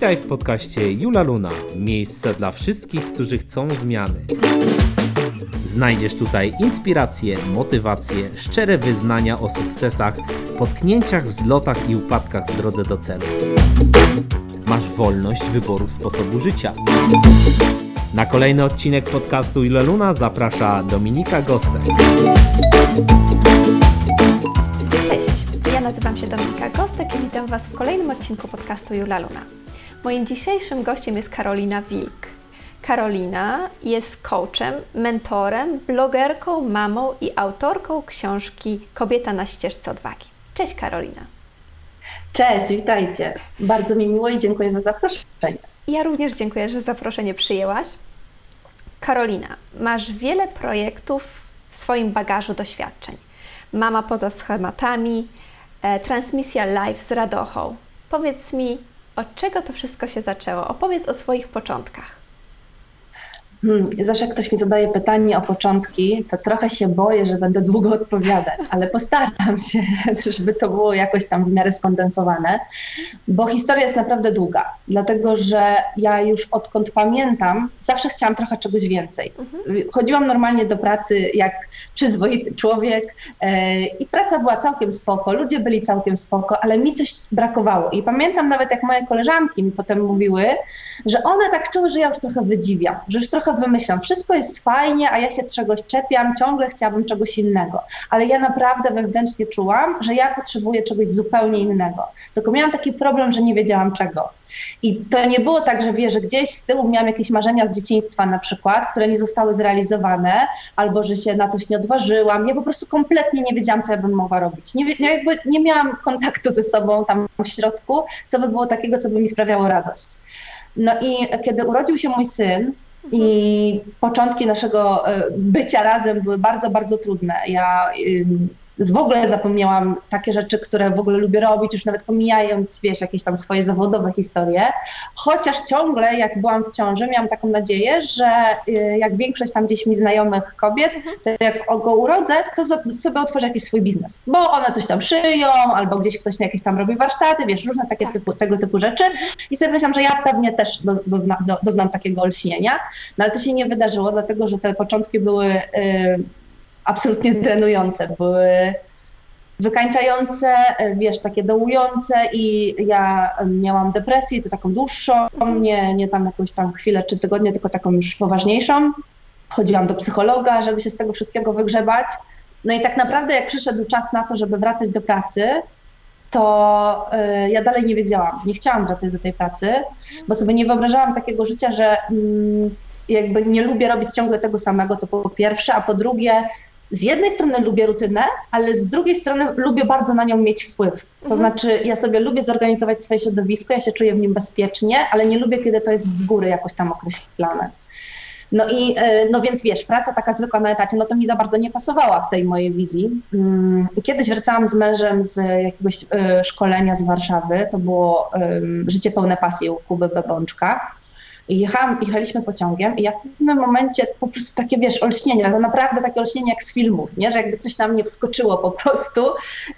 Witaj w podcaście Jula Luna. Miejsce dla wszystkich, którzy chcą zmiany. Znajdziesz tutaj inspiracje, motywacje, szczere wyznania o sukcesach, potknięciach, wzlotach i upadkach w drodze do celu. Masz wolność wyboru sposobu życia. Na kolejny odcinek podcastu Jula Luna zaprasza Dominika Gostek. Cześć, ja nazywam się Dominika Gostek i witam Was w kolejnym odcinku podcastu Jula Luna. Moim dzisiejszym gościem jest Karolina Wilk. Karolina jest coachem, mentorem, blogerką, mamą i autorką książki Kobieta na ścieżce odwagi. Cześć Karolina. Cześć, witajcie. Bardzo mi miło i dziękuję za zaproszenie. Ja również dziękuję, że zaproszenie przyjęłaś. Karolina, masz wiele projektów w swoim bagażu doświadczeń. Mama poza schematami, e, transmisja live z radochą. Powiedz mi, od czego to wszystko się zaczęło? Opowiedz o swoich początkach. Hmm, zawsze jak ktoś mi zadaje pytanie o początki, to trochę się boję, że będę długo odpowiadać, ale postaram się, żeby to było jakoś tam w miarę skondensowane, bo historia jest naprawdę długa, dlatego że ja już odkąd pamiętam, zawsze chciałam trochę czegoś więcej. Mhm. Chodziłam normalnie do pracy jak przyzwoity człowiek e, i praca była całkiem spoko, ludzie byli całkiem spoko, ale mi coś brakowało. I pamiętam nawet jak moje koleżanki mi potem mówiły, że one tak czuły, że ja już trochę wydziwiam, że już trochę wymyślam. Wszystko jest fajnie, a ja się czegoś czepiam, ciągle chciałabym czegoś innego. Ale ja naprawdę wewnętrznie czułam, że ja potrzebuję czegoś zupełnie innego. Tylko miałam taki problem, że nie wiedziałam czego. I to nie było tak, że wie, że gdzieś z tyłu miałam jakieś marzenia z dzieciństwa na przykład, które nie zostały zrealizowane, albo że się na coś nie odważyłam. Ja po prostu kompletnie nie wiedziałam, co ja bym mogła robić. Nie, jakby nie miałam kontaktu ze sobą tam w środku, co by było takiego, co by mi sprawiało radość. No i kiedy urodził się mój syn, i początki naszego e, bycia razem były bardzo, bardzo trudne. Ja w ogóle zapomniałam takie rzeczy, które w ogóle lubię robić, już nawet pomijając, wiesz, jakieś tam swoje zawodowe historie. Chociaż ciągle, jak byłam w ciąży, miałam taką nadzieję, że y, jak większość tam gdzieś mi znajomych kobiet, to jak go urodzę, to sobie otworzę jakiś swój biznes. Bo one coś tam szyją, albo gdzieś ktoś jakieś tam robi warsztaty, wiesz, różne takie tak. typu, tego typu rzeczy. I sobie myślałam, że ja pewnie też do, dozna, do, doznam takiego olśnienia. No ale to się nie wydarzyło, dlatego że te początki były... Yy, absolutnie trenujące, były wykańczające, wiesz, takie dołujące i ja miałam depresję, to taką dłuższą, nie, nie tam jakąś tam chwilę czy tygodnie, tylko taką już poważniejszą. Chodziłam do psychologa, żeby się z tego wszystkiego wygrzebać. No i tak naprawdę jak przyszedł czas na to, żeby wracać do pracy, to y, ja dalej nie wiedziałam, nie chciałam wracać do tej pracy, bo sobie nie wyobrażałam takiego życia, że y, jakby nie lubię robić ciągle tego samego, to po pierwsze, a po drugie z jednej strony lubię rutynę, ale z drugiej strony lubię bardzo na nią mieć wpływ. To mhm. znaczy, ja sobie lubię zorganizować swoje środowisko, ja się czuję w nim bezpiecznie, ale nie lubię, kiedy to jest z góry jakoś tam określane. No i e, no więc wiesz, praca taka zwykła na etacie, no to mi za bardzo nie pasowała w tej mojej wizji. Mm, kiedyś wracałam z mężem z jakiegoś e, szkolenia z Warszawy, to było Życie pełne pasji u Kuby Bebączka. Jechałam, jechaliśmy pociągiem i ja w pewnym momencie po prostu takie, wiesz, olśnienie, ale naprawdę takie olśnienie jak z filmów, nie? że jakby coś na mnie wskoczyło po prostu.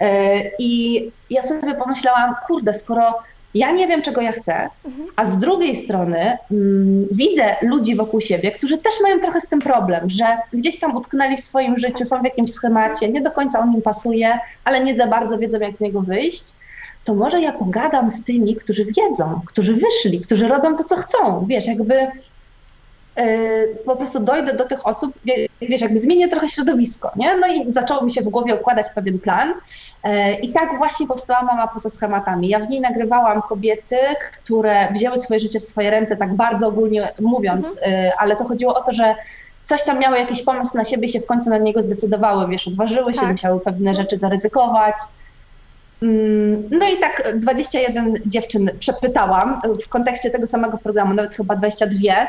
E, I ja sobie pomyślałam, kurde, skoro ja nie wiem, czego ja chcę, a z drugiej strony mm, widzę ludzi wokół siebie, którzy też mają trochę z tym problem, że gdzieś tam utknęli w swoim życiu, są w jakimś schemacie, nie do końca on im pasuje, ale nie za bardzo wiedzą, jak z niego wyjść to może ja pogadam z tymi, którzy wiedzą, którzy wyszli, którzy robią to, co chcą. Wiesz, jakby yy, po prostu dojdę do tych osób, wiesz, jakby zmienię trochę środowisko, nie? No i zaczęło mi się w głowie układać pewien plan. Yy, I tak właśnie powstała Mama poza schematami. Ja w niej nagrywałam kobiety, które wzięły swoje życie w swoje ręce, tak bardzo ogólnie mówiąc, mhm. yy, ale to chodziło o to, że coś tam miały jakiś pomysł na siebie i się w końcu na niego zdecydowały, wiesz, odważyły się, tak. musiały pewne rzeczy zaryzykować. Mm, no i tak 21 dziewczyn przepytałam w kontekście tego samego programu, nawet chyba 22.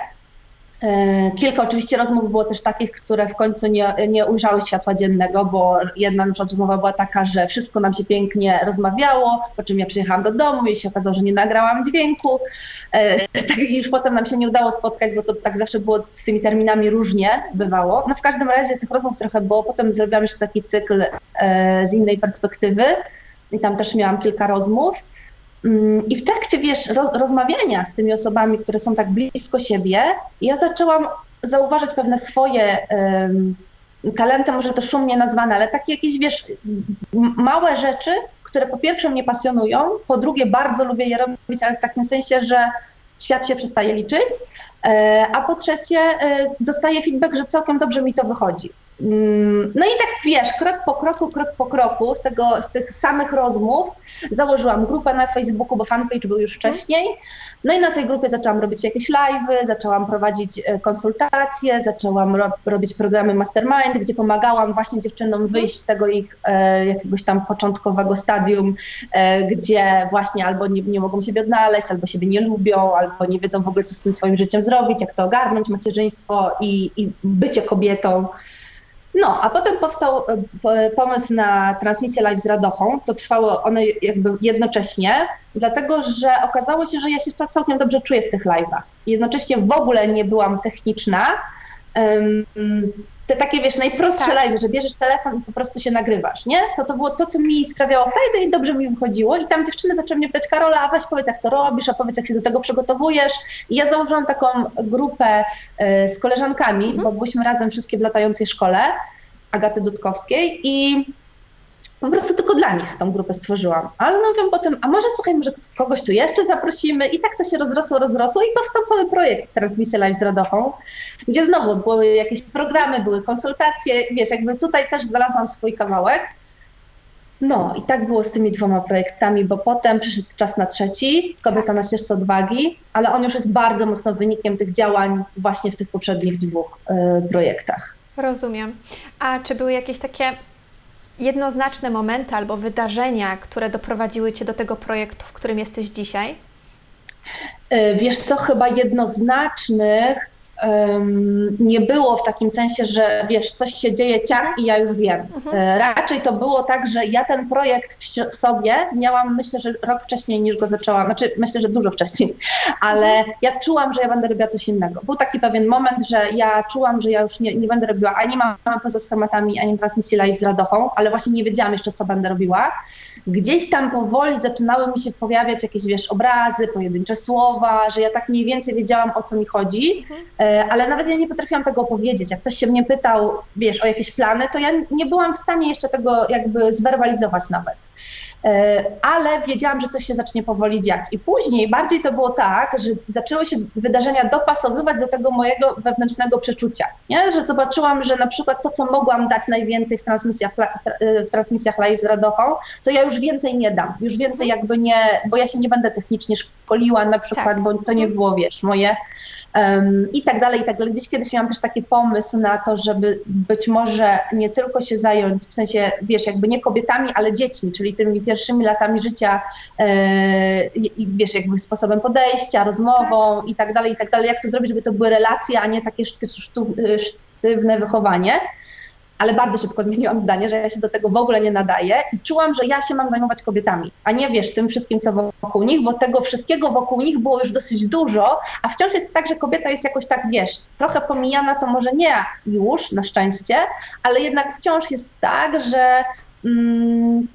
E, kilka oczywiście rozmów było też takich, które w końcu nie, nie ujrzały światła dziennego, bo jedna na przykład rozmowa była taka, że wszystko nam się pięknie rozmawiało, po czym ja przyjechałam do domu i się okazało, że nie nagrałam dźwięku. E, tak, I już potem nam się nie udało spotkać, bo to tak zawsze było z tymi terminami różnie bywało. No w każdym razie tych rozmów trochę było. Potem zrobiłam jeszcze taki cykl e, z innej perspektywy i tam też miałam kilka rozmów. Mm, I w trakcie, wiesz, rozmawiania z tymi osobami, które są tak blisko siebie, ja zaczęłam zauważyć pewne swoje talenty, może to szumnie nazwane, ale takie jakieś, wiesz, małe rzeczy, które po pierwsze mnie pasjonują, po drugie bardzo lubię je robić, ale w takim sensie, że świat się przestaje liczyć, e, a po trzecie e, dostaję feedback, że całkiem dobrze mi to wychodzi. Mm, no i tak wiesz, krok po kroku, krok po kroku z, tego, z tych samych rozmów założyłam grupę na Facebooku, bo fanpage był już wcześniej. No i na tej grupie zaczęłam robić jakieś live'y, zaczęłam prowadzić e, konsultacje, zaczęłam ro robić programy mastermind, gdzie pomagałam właśnie dziewczynom wyjść z tego ich e, jakiegoś tam początkowego stadium, e, gdzie właśnie albo nie, nie mogą siebie odnaleźć, albo siebie nie lubią, albo nie wiedzą w ogóle, co z tym swoim życiem zrobić, jak to ogarnąć, macierzyństwo i, i bycie kobietą. No, a potem powstał e, pomysł na transmisję live z Radochą. To trwało one jakby jednocześnie, dlatego że okazało się, że ja się całkiem dobrze czuję w tych live'ach. Jednocześnie w ogóle nie byłam techniczna te takie, wiesz, najprostsze tak. live, że bierzesz telefon i po prostu się nagrywasz, nie? To to było to, co mi sprawiało frajdę i dobrze mi wychodziło. I tam dziewczyny zaczęły mnie pytać, Karola, a weź powiedz, jak to robisz, a powiedz, jak się do tego przygotowujesz. I ja założyłam taką grupę y, z koleżankami, mhm. bo byliśmy razem wszystkie w latającej szkole Agaty Dudkowskiej i po prostu tylko dla nich tą grupę stworzyłam. Ale no wiem potem, a może słuchaj, może kogoś tu jeszcze zaprosimy i tak to się rozrosło, rozrosło i powstał cały projekt Transmisja Live z Radochą, gdzie znowu były jakieś programy, były konsultacje, wiesz, jakby tutaj też znalazłam swój kawałek. No i tak było z tymi dwoma projektami, bo potem przyszedł czas na trzeci, Kobieta na ścieżce odwagi, ale on już jest bardzo mocno wynikiem tych działań właśnie w tych poprzednich dwóch y, projektach. Rozumiem. A czy były jakieś takie jednoznaczne momenty albo wydarzenia, które doprowadziły Cię do tego projektu, w którym jesteś dzisiaj? E, wiesz co, chyba jednoznacznych nie było w takim sensie, że wiesz, coś się dzieje ciach i ja już wiem. Mhm. E, raczej to było tak, że ja ten projekt w, sobie miałam, myślę, że rok wcześniej niż go zaczęłam, znaczy myślę, że dużo wcześniej, ale mhm. ja czułam, że ja będę robiła coś innego. Był taki pewien moment, że ja czułam, że ja już nie, nie będę robiła ani mamy poza schematami, ani transmisji live z radochą, ale właśnie nie wiedziałam jeszcze, co będę robiła gdzieś tam powoli zaczynały mi się pojawiać jakieś, wiesz, obrazy, pojedyncze słowa, że ja tak mniej więcej wiedziałam, o co mi chodzi, mhm. E, ale nawet ja nie potrafiłam tego opowiedzieć. Jak ktoś się mnie pytał, wiesz, o jakieś plany, to ja nie byłam w stanie jeszcze tego jakby zwerbalizować nawet. E, ale wiedziałam, że coś się zacznie powoli dziać. I później bardziej to było tak, że zaczęły się wydarzenia dopasowywać do tego mojego wewnętrznego przeczucia. Nie? Że zobaczyłam, że na przykład to, co mogłam dać najwięcej w transmisjach, w transmisjach live z Radochą, to ja już więcej nie dam. Już więcej jakby nie, bo ja się nie będę technicznie szkoliła na przykład, tak. bo to nie było, wiesz, moje um, i tak dalej, i tak dalej. Gdzieś kiedyś miałam też taki pomysł na to, żeby być może nie tylko się zająć, w sensie, wiesz, jakby nie kobietami, ale dziećmi, czyli tymi pierwszymi latami życia e, i wiesz, jakby sposobem podejścia, rozmową i tak dalej, i tak dalej. Jak to zrobić, żeby to były relacje, a nie takie sztywne wychowanie ale bardzo szybko zmieniłam zdanie, że ja się do tego w ogóle nie nadaję i czułam, że ja się mam zajmować kobietami, a nie wiesz, tym wszystkim, co wokół nich, bo tego wszystkiego wokół nich było już dosyć dużo, a wciąż jest tak, że kobieta jest jakoś tak, wiesz, trochę pomijana, to może nie już, na szczęście, ale jednak wciąż jest tak, że mm,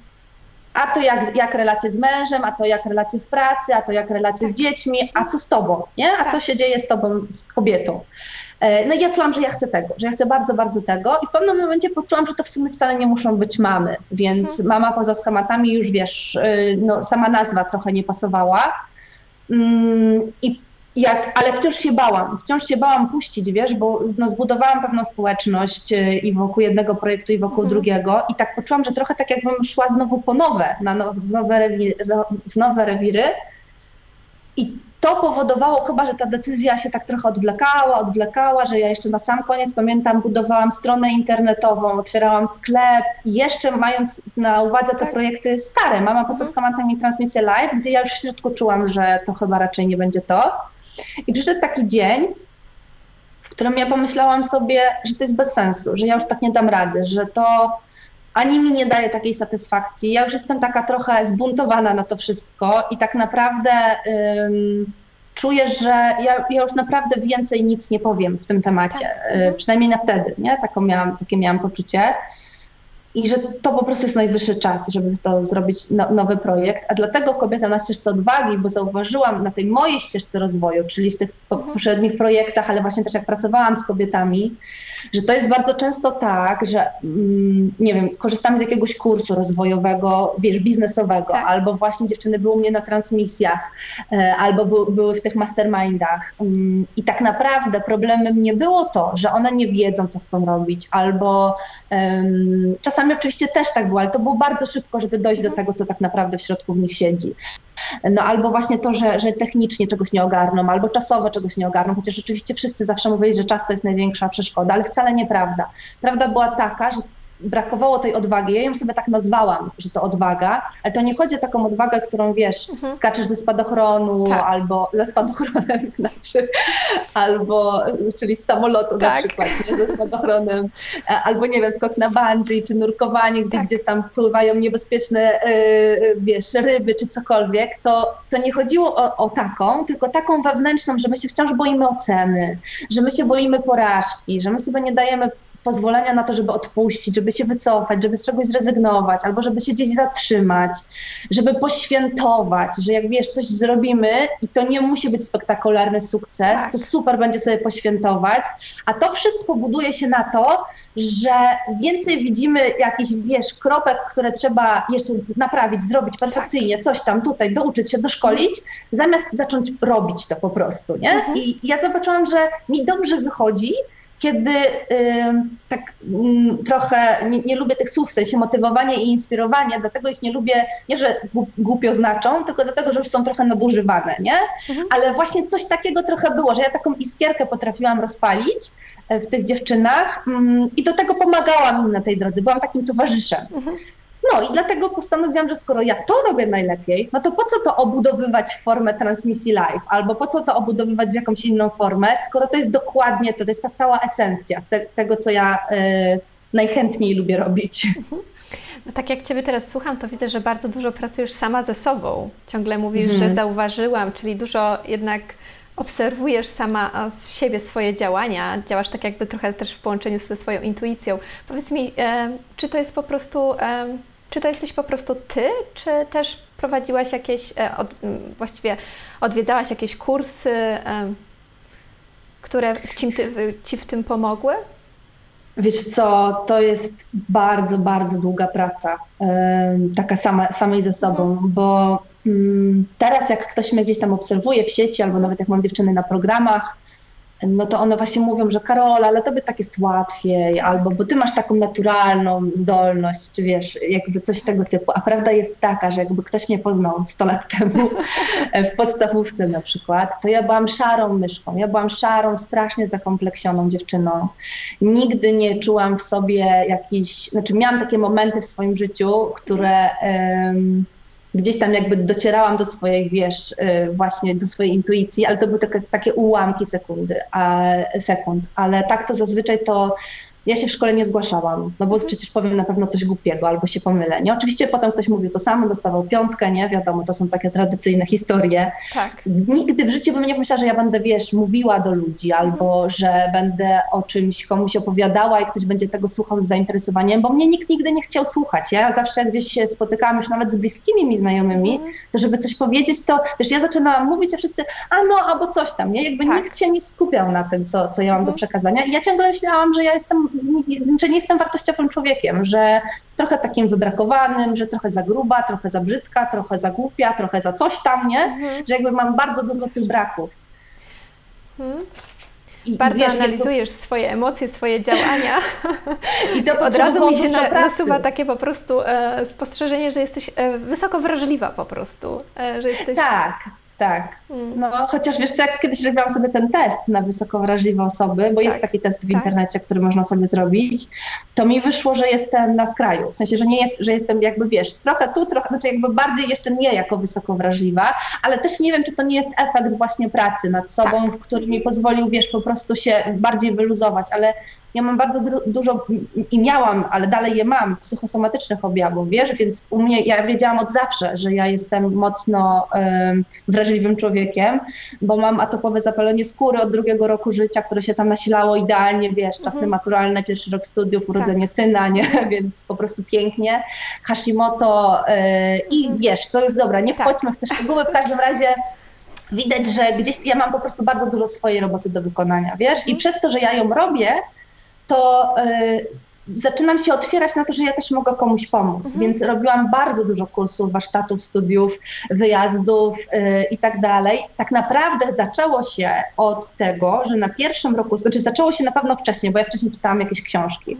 a to jak, jak relacje z mężem, a to jak relacje w pracy, a to jak relacje z dziećmi, a co z tobą, nie? A co tak. się dzieje z tobą, z kobietą. E, no i ja czułam, że ja chcę tego, że ja chcę bardzo, bardzo tego i w pewnym momencie poczułam, że to w sumie wcale nie muszą być mamy, więc mhm. mama poza schematami już wiesz, y, no sama nazwa trochę nie pasowała. Mm, I jak, ale wciąż się bałam, wciąż się bałam puścić, wiesz, bo no, zbudowałam pewną społeczność y, i wokół jednego projektu, i wokół mhm. drugiego i tak poczułam, że trochę tak jakbym szła znowu po nowe, na now, w, nowe rewiry, w nowe rewiry i to powodowało chyba, że ta decyzja się tak trochę odwlekała, odwlekała, że ja jeszcze na sam koniec pamiętam, budowałam stronę internetową, otwierałam sklep, jeszcze mając na uwadze te tak. projekty stare, mama poza mhm. schematami transmisję live, gdzie ja już w środku czułam, że to chyba raczej nie będzie to. I przyszedł taki dzień, w którym ja pomyślałam sobie, że to jest bez sensu, że ja już tak nie dam rady, że to ani mi nie daje takiej satysfakcji. Ja już jestem taka trochę zbuntowana na to wszystko i tak naprawdę um, czuję, że ja, ja, już naprawdę więcej nic nie powiem w tym temacie, tak. y, przynajmniej na wtedy, nie? Taką miałam, takie miałam poczucie. I że to po prostu jest najwyższy czas, żeby to zrobić no, nowy projekt. A dlatego kobieta na ścieżce odwagi, bo zauważyłam na tej mojej ścieżce rozwoju, czyli w tych mhm. poprzednich projektach, ale właśnie też jak pracowałam z kobietami, że to jest bardzo często tak, że mm, nie wiem, korzystamy z jakiegoś kursu rozwojowego, wiesz, biznesowego, tak. albo właśnie dziewczyny były u mnie na transmisjach, e, albo by, były w tych mastermindach. Mm, I tak naprawdę problemem nie było to, że one nie wiedzą, co chcą robić, albo um, czasami oczywiście też tak było, ale to było bardzo szybko, żeby dojść do mhm. tego, co tak naprawdę w środku w nich siedzi. No albo właśnie to, że, że technicznie czegoś nie ogarną, albo czasowo czegoś nie ogarną, chociaż oczywiście wszyscy zawsze mówili, że czas to jest największa przeszkoda, ale wcale nieprawda. Prawda była taka, że brakowało tej odwagi. Ja ją sobie tak nazwałam, że to odwaga, ale to nie chodzi o taką odwagę, którą wiesz, mhm. skaczesz ze spadochronu tak. albo ze spadochronem znaczy, albo czyli z samolotu tak. na przykład, nie, ze spadochronem, e, albo nie wiem, skok na bungee, czy nurkowanie gdzieś, tak. gdzie tam pływają niebezpieczne yy, wiesz, ryby, czy cokolwiek, to, to nie chodziło o, o taką, tylko taką wewnętrzną, że my się wciąż boimy oceny, że my się boimy porażki, że my sobie nie dajemy pozwolenia na to, żeby odpuścić, żeby się wycofać, żeby z czegoś zrezygnować, albo żeby się gdzieś zatrzymać, żeby poświętować, że jak wiesz, coś zrobimy i to nie musi być spektakularny sukces, tak. to super będzie sobie poświętować, a to wszystko buduje się na to, że więcej widzimy jakichś, wiesz, kropek, które trzeba jeszcze naprawić, zrobić perfekcyjnie, tak. coś tam tutaj, douczyć się, doszkolić, zamiast zacząć robić to po prostu, nie? Mhm. I ja zobaczyłam, że mi dobrze wychodzi, kiedy tak trochę nie, nie, lubię tych słów, w sensie motywowanie i inspirowanie, dlatego ich nie lubię, nie że głupio znaczą, tylko dlatego, że już są trochę nadużywane, nie? Mhm. Ale właśnie coś takiego trochę było, że ja taką iskierkę potrafiłam rozpalić e, w tych dziewczynach i do tego pomagałam im na tej drodze, byłam takim towarzyszem. Mhm. No i dlatego postanowiłam, że skoro ja to robię najlepiej, no to po co to obudowywać w formę transmisji live, albo po co to obudowywać w jakąś inną formę, skoro to jest dokładnie to, to jest ta cała esencja tego, co ja y, najchętniej lubię robić. Mhm. No tak jak Ciebie teraz słucham, to widzę, że bardzo dużo pracujesz sama ze sobą. Ciągle mówisz, mhm. że zauważyłam, czyli dużo jednak obserwujesz sama z siebie swoje działania, działasz tak jakby trochę też w połączeniu ze swoją intuicją. Powiedz mi, e, czy to jest po prostu e, czy to jesteś po prostu ty, czy też prowadziłaś jakieś, e, od, właściwie odwiedzałaś jakieś kursy, e, które ci, ci w tym pomogły? Wiesz co, to jest bardzo, bardzo długa praca, taka sama, samej ze sobą, mhm. bo mm, teraz jak ktoś mnie gdzieś tam obserwuje w sieci, albo nawet jak mam dziewczyny na programach, no to one właśnie mówią, że Karola, ale tobie tak jest łatwiej, albo bo ty masz taką naturalną zdolność, czy wiesz, jakby coś tego typu. A prawda jest taka, że jakby ktoś mnie poznał 100 lat temu w podstawówce na przykład, to ja byłam szarą myszką, ja byłam szarą, strasznie zakompleksioną dziewczyną. Nigdy nie czułam w sobie jakiś, znaczy miałam takie momenty w swoim życiu, które... gdzieś tam jakby docierałam do swojej, wiesz, y, właśnie do swojej intuicji, ale to były takie, takie ułamki sekundy, a, sekund, ale tak to zazwyczaj to ja się w szkole nie zgłaszałam, no bo mhm. przecież powiem na pewno coś głupiego albo się pomylę. Nie? Oczywiście potem ktoś mówił to samo, dostawał piątkę, nie? Wiadomo, to są takie tradycyjne historie. Tak. Nigdy w życiu bym nie pomyślała, że ja będę, wiesz, mówiła do ludzi albo mhm. że będę o czymś komuś opowiadała i ktoś będzie tego słuchał z zainteresowaniem, bo mnie nikt nigdy nie chciał słuchać. Ja zawsze gdzieś się spotykałam już nawet z bliskimi mi znajomymi, mhm. to żeby coś powiedzieć, to wiesz, ja zaczynałam mówić, a wszyscy, a no, albo coś tam, nie? Jakby tak. nikt się nie skupiał na tym, co, co ja mam do przekazania i ja ciągle myślałam, że ja jestem że nie jestem wartościowym człowiekiem, że trochę takim wybrakowanym, że trochę za gruba, trochę za brzydka, trochę za głupia, trochę za coś tam, nie? Mhm. Że jakby mam bardzo dużo tych braków. Mhm. I, Bardzo wiesz, analizujesz to... swoje emocje, swoje działania. I to od razu mi się na, nasuwa takie po prostu e, spostrzeżenie, że jesteś e, wysoko wrażliwa po prostu. E, że jesteś... Tak, tak. Mm. No, chociaż wiesz co, jak kiedyś robiłam sobie ten test na wysoko wrażliwe osoby, bo tak. jest taki test w tak. internecie, który można sobie zrobić, to mi wyszło, że jestem na skraju. W sensie, że nie jest, że jestem jakby, wiesz, trochę tu, trochę, znaczy jakby bardziej jeszcze nie jako wysoko wrażliwa, ale też nie wiem, czy to nie jest efekt właśnie pracy nad sobą, tak. który mi pozwolił, wiesz, po prostu się bardziej wyluzować, ale ja mam bardzo dużo i miałam, ale dalej je mam, psychosomatycznych objawów, wiesz, więc u mnie, ja wiedziałam od zawsze, że ja jestem mocno um, wrażliwym człowiekiem, bo mam atopowe zapalenie skóry od drugiego roku życia, które się tam nasilało idealnie, wiesz, czasy mhm. maturalne, pierwszy rok studiów, urodzenie tak. syna, nie, więc po prostu pięknie. Hashimoto yy, i mhm. wiesz, to już dobra, nie tak. wchodźmy tak. w te szczegóły, w każdym razie widać, że gdzieś ja mam po prostu bardzo dużo swojej roboty do wykonania, wiesz, i mhm. przez to, że ja ją robię, to y, zaczynam się otwierać na to, że ja też mogę komuś pomóc, mhm. więc robiłam bardzo dużo kursów, warsztatów, studiów, wyjazdów y, i tak dalej. Tak naprawdę zaczęło się od tego, że na pierwszym roku, znaczy zaczęło się na pewno wcześniej, bo ja wcześniej czytałam jakieś książki.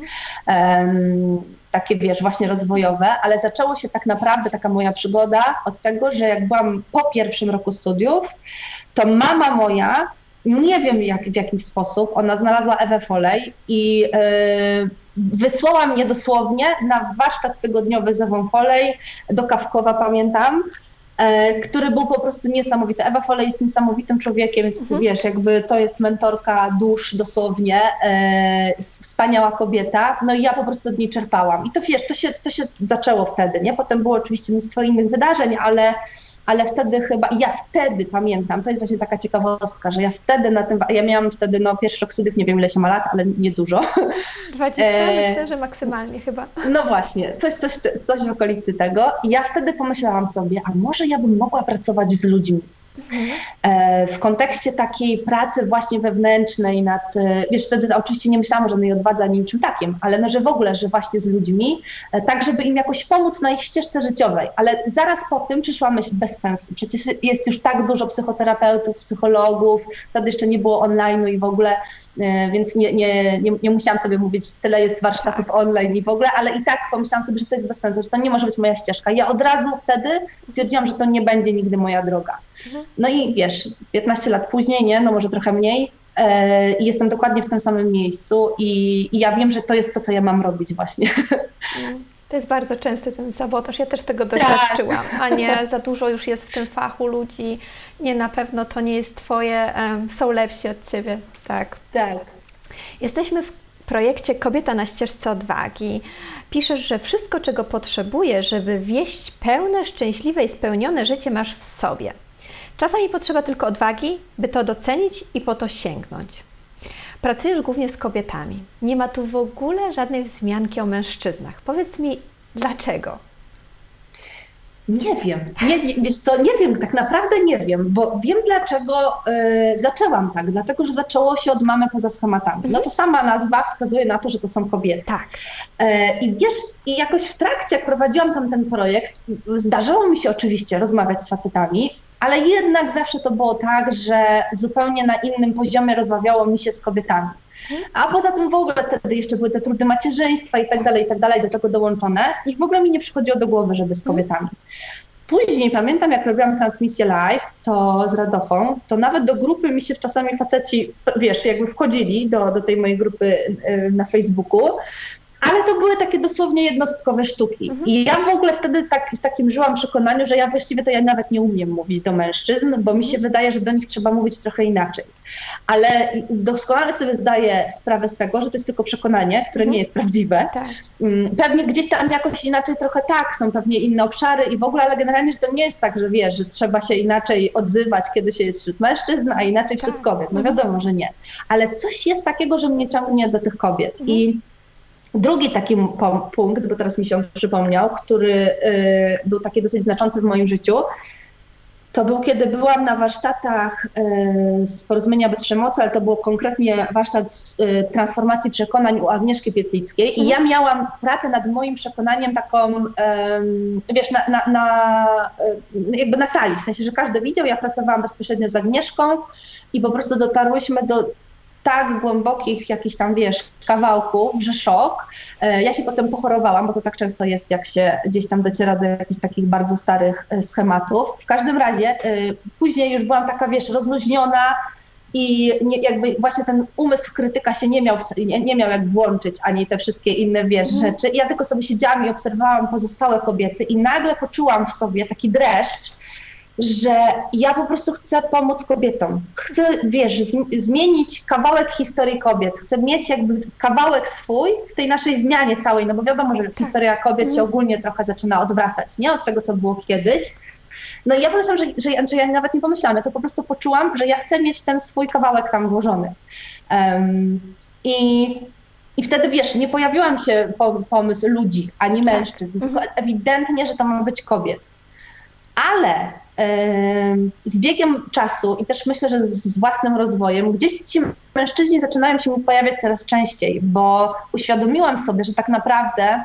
Um, takie wiesz, właśnie rozwojowe, ale zaczęło się tak naprawdę taka moja przygoda od tego, że jak byłam po pierwszym roku studiów, to mama moja nie wiem jak, w jaki sposób, ona znalazła Ewę Folej i yy, wysłała mnie dosłownie na warsztat tygodniowy z Ewą Folej do Kawkowa, pamiętam, yy, który był po prostu niesamowity. Ewa Folej jest niesamowitym człowiekiem, jest, mhm. wiesz, jakby to jest mentorka dusz dosłownie, yy, wspaniała kobieta, no i ja po prostu od niej czerpałam. I to wiesz, to się, to się zaczęło wtedy, nie? Potem było oczywiście mnóstwo innych wydarzeń, ale ale wtedy chyba, ja wtedy pamiętam, to jest właśnie taka ciekawostka, że ja wtedy na tym, ja miałam wtedy, no pierwszy rok studiów, nie wiem ile się ma lat, ale nie dużo. 20 e, myślę, że maksymalnie chyba. No właśnie, coś, coś, coś w okolicy tego i ja wtedy pomyślałam sobie, a może ja bym mogła pracować z ludźmi. E, w kontekście takiej pracy właśnie wewnętrznej nad, e, wiesz, wtedy oczywiście nie myślałam o żadnej odwadze ani niczym takim, ale no, że w ogóle, że właśnie z ludźmi, e, tak żeby im jakoś pomóc na ich ścieżce życiowej. Ale zaraz po tym przyszła myśl bez sensu. Przecież jest już tak dużo psychoterapeutów, psychologów, wtedy jeszcze nie było online'u i w ogóle więc nie, nie, nie, nie, musiałam sobie mówić, tyle jest warsztatów tak. online i w ogóle, ale i tak pomyślałam sobie, że to jest bez sensu, że to nie może być moja ścieżka. Ja od razu wtedy stwierdziłam, że to nie będzie nigdy moja droga. No i wiesz, 15 lat później, nie, no może trochę mniej, e, i jestem dokładnie w tym samym miejscu i, i, ja wiem, że to jest to, co ja mam robić właśnie. To jest bardzo częsty ten sabotaż. Ja też tego doświadczyłam, a nie za dużo już jest w tym fachu ludzi. Nie, na pewno to nie jest Twoje, są lepsi od Ciebie. Tak. Tak. Jesteśmy w projekcie Kobieta na ścieżce odwagi. Piszesz, że wszystko, czego potrzebujesz, żeby wieść pełne, szczęśliwe i spełnione życie, masz w sobie. Czasami potrzeba tylko odwagi, by to docenić i po to sięgnąć. Pracujesz głównie z kobietami. Nie ma tu w ogóle żadnej wzmianki o mężczyznach. Powiedz mi, dlaczego? Nie wiem, nie, nie, wiesz co, nie wiem, tak naprawdę nie wiem, bo wiem dlaczego y, zaczęłam tak, dlatego, że zaczęło się od mamy poza schematami. No to sama nazwa wskazuje na to, że to są kobiety. Tak. Y, I wiesz, i jakoś w trakcie, jak prowadziłam tam ten projekt, zdarzało mi się oczywiście rozmawiać z facetami, ale jednak zawsze to było tak, że zupełnie na innym poziomie rozmawiało mi się z kobietami. A poza tym w ogóle wtedy jeszcze były te trudy macierzyństwa i tak dalej, i tak dalej do tego dołączone i w ogóle mi nie przychodziło do głowy, żeby z kobietami. Później pamiętam, jak robiłam transmisję live, to z Radochą, to nawet do grupy mi się czasami faceci, wiesz, jakby wchodzili do, do tej mojej grupy y, na Facebooku ale to były takie dosłownie jednostkowe sztuki. Mhm. I ja w ogóle wtedy tak, w takim żyłam przekonaniu, że ja właściwie to ja nawet nie umiem mówić do mężczyzn, bo mi się mhm. wydaje, że do nich trzeba mówić trochę inaczej. Ale doskonale sobie zdaję sprawę z tego, że to jest tylko przekonanie, które mhm. nie jest prawdziwe. Tak. Mm, pewnie gdzieś tam jakoś inaczej trochę tak, są pewnie inne obszary i w ogóle, ale generalnie, że to nie jest tak, że wiesz, że trzeba się inaczej odzywać, kiedy się jest wśród mężczyzn, a inaczej wśród tak. kobiet. No wiadomo, że nie. Ale coś jest takiego, że mnie ciągnie do tych kobiet. I Drugi taki punkt, bo teraz mi się on przypomniał, który y, był taki dosyć znaczący w moim życiu, to był, kiedy byłam na warsztatach y, z Porozumienia Bez Przemocy, ale to było konkretnie warsztat y, transformacji przekonań u Agnieszki Pietlickiej i ja mhm. miałam pracę nad moim przekonaniem taką, wiesz, na, na, na, jakby na sali, w sensie, że każdy widział, ja pracowałam bezpośrednio z Agnieszką i po prostu dotarłyśmy do tak głębokich jakichś tam, wiesz, kawałków, że szok. E, ja się potem pochorowałam, bo to tak często jest, jak się gdzieś tam dociera do jakichś takich bardzo starych e, schematów. W każdym razie e, później już byłam taka, wiesz, rozluźniona i nie, jakby właśnie ten umysł krytyka się nie miał, nie, nie miał jak włączyć, ani te wszystkie inne, wiesz, mm. rzeczy. I ja tylko sobie siedziałam i obserwowałam pozostałe kobiety i nagle poczułam w sobie taki dreszcz, że ja po prostu chcę pomóc kobietom. Chcę, wiesz, zmienić kawałek historii kobiet. Chcę mieć jakby kawałek swój w tej naszej zmianie całej, no bo wiadomo, że tak. historia kobiet się mhm. ogólnie trochę zaczyna odwracać, nie? Od tego, co było kiedyś. No i ja pomyślałam, że, że, że ja nawet nie pomyślałam, ja to po prostu poczułam, że ja chcę mieć ten swój kawałek tam włożony. Um, I i wtedy wiesz, nie pojawiłam się pomysł ludzi ani mężczyzn, tak. tylko ewidentnie, że to ma być kobiet. Ale z biegiem czasu i też myślę, że z własnym rozwojem, gdzieś ci mężczyźni zaczynają się mi pojawiać coraz częściej, bo uświadomiłam sobie, że tak naprawdę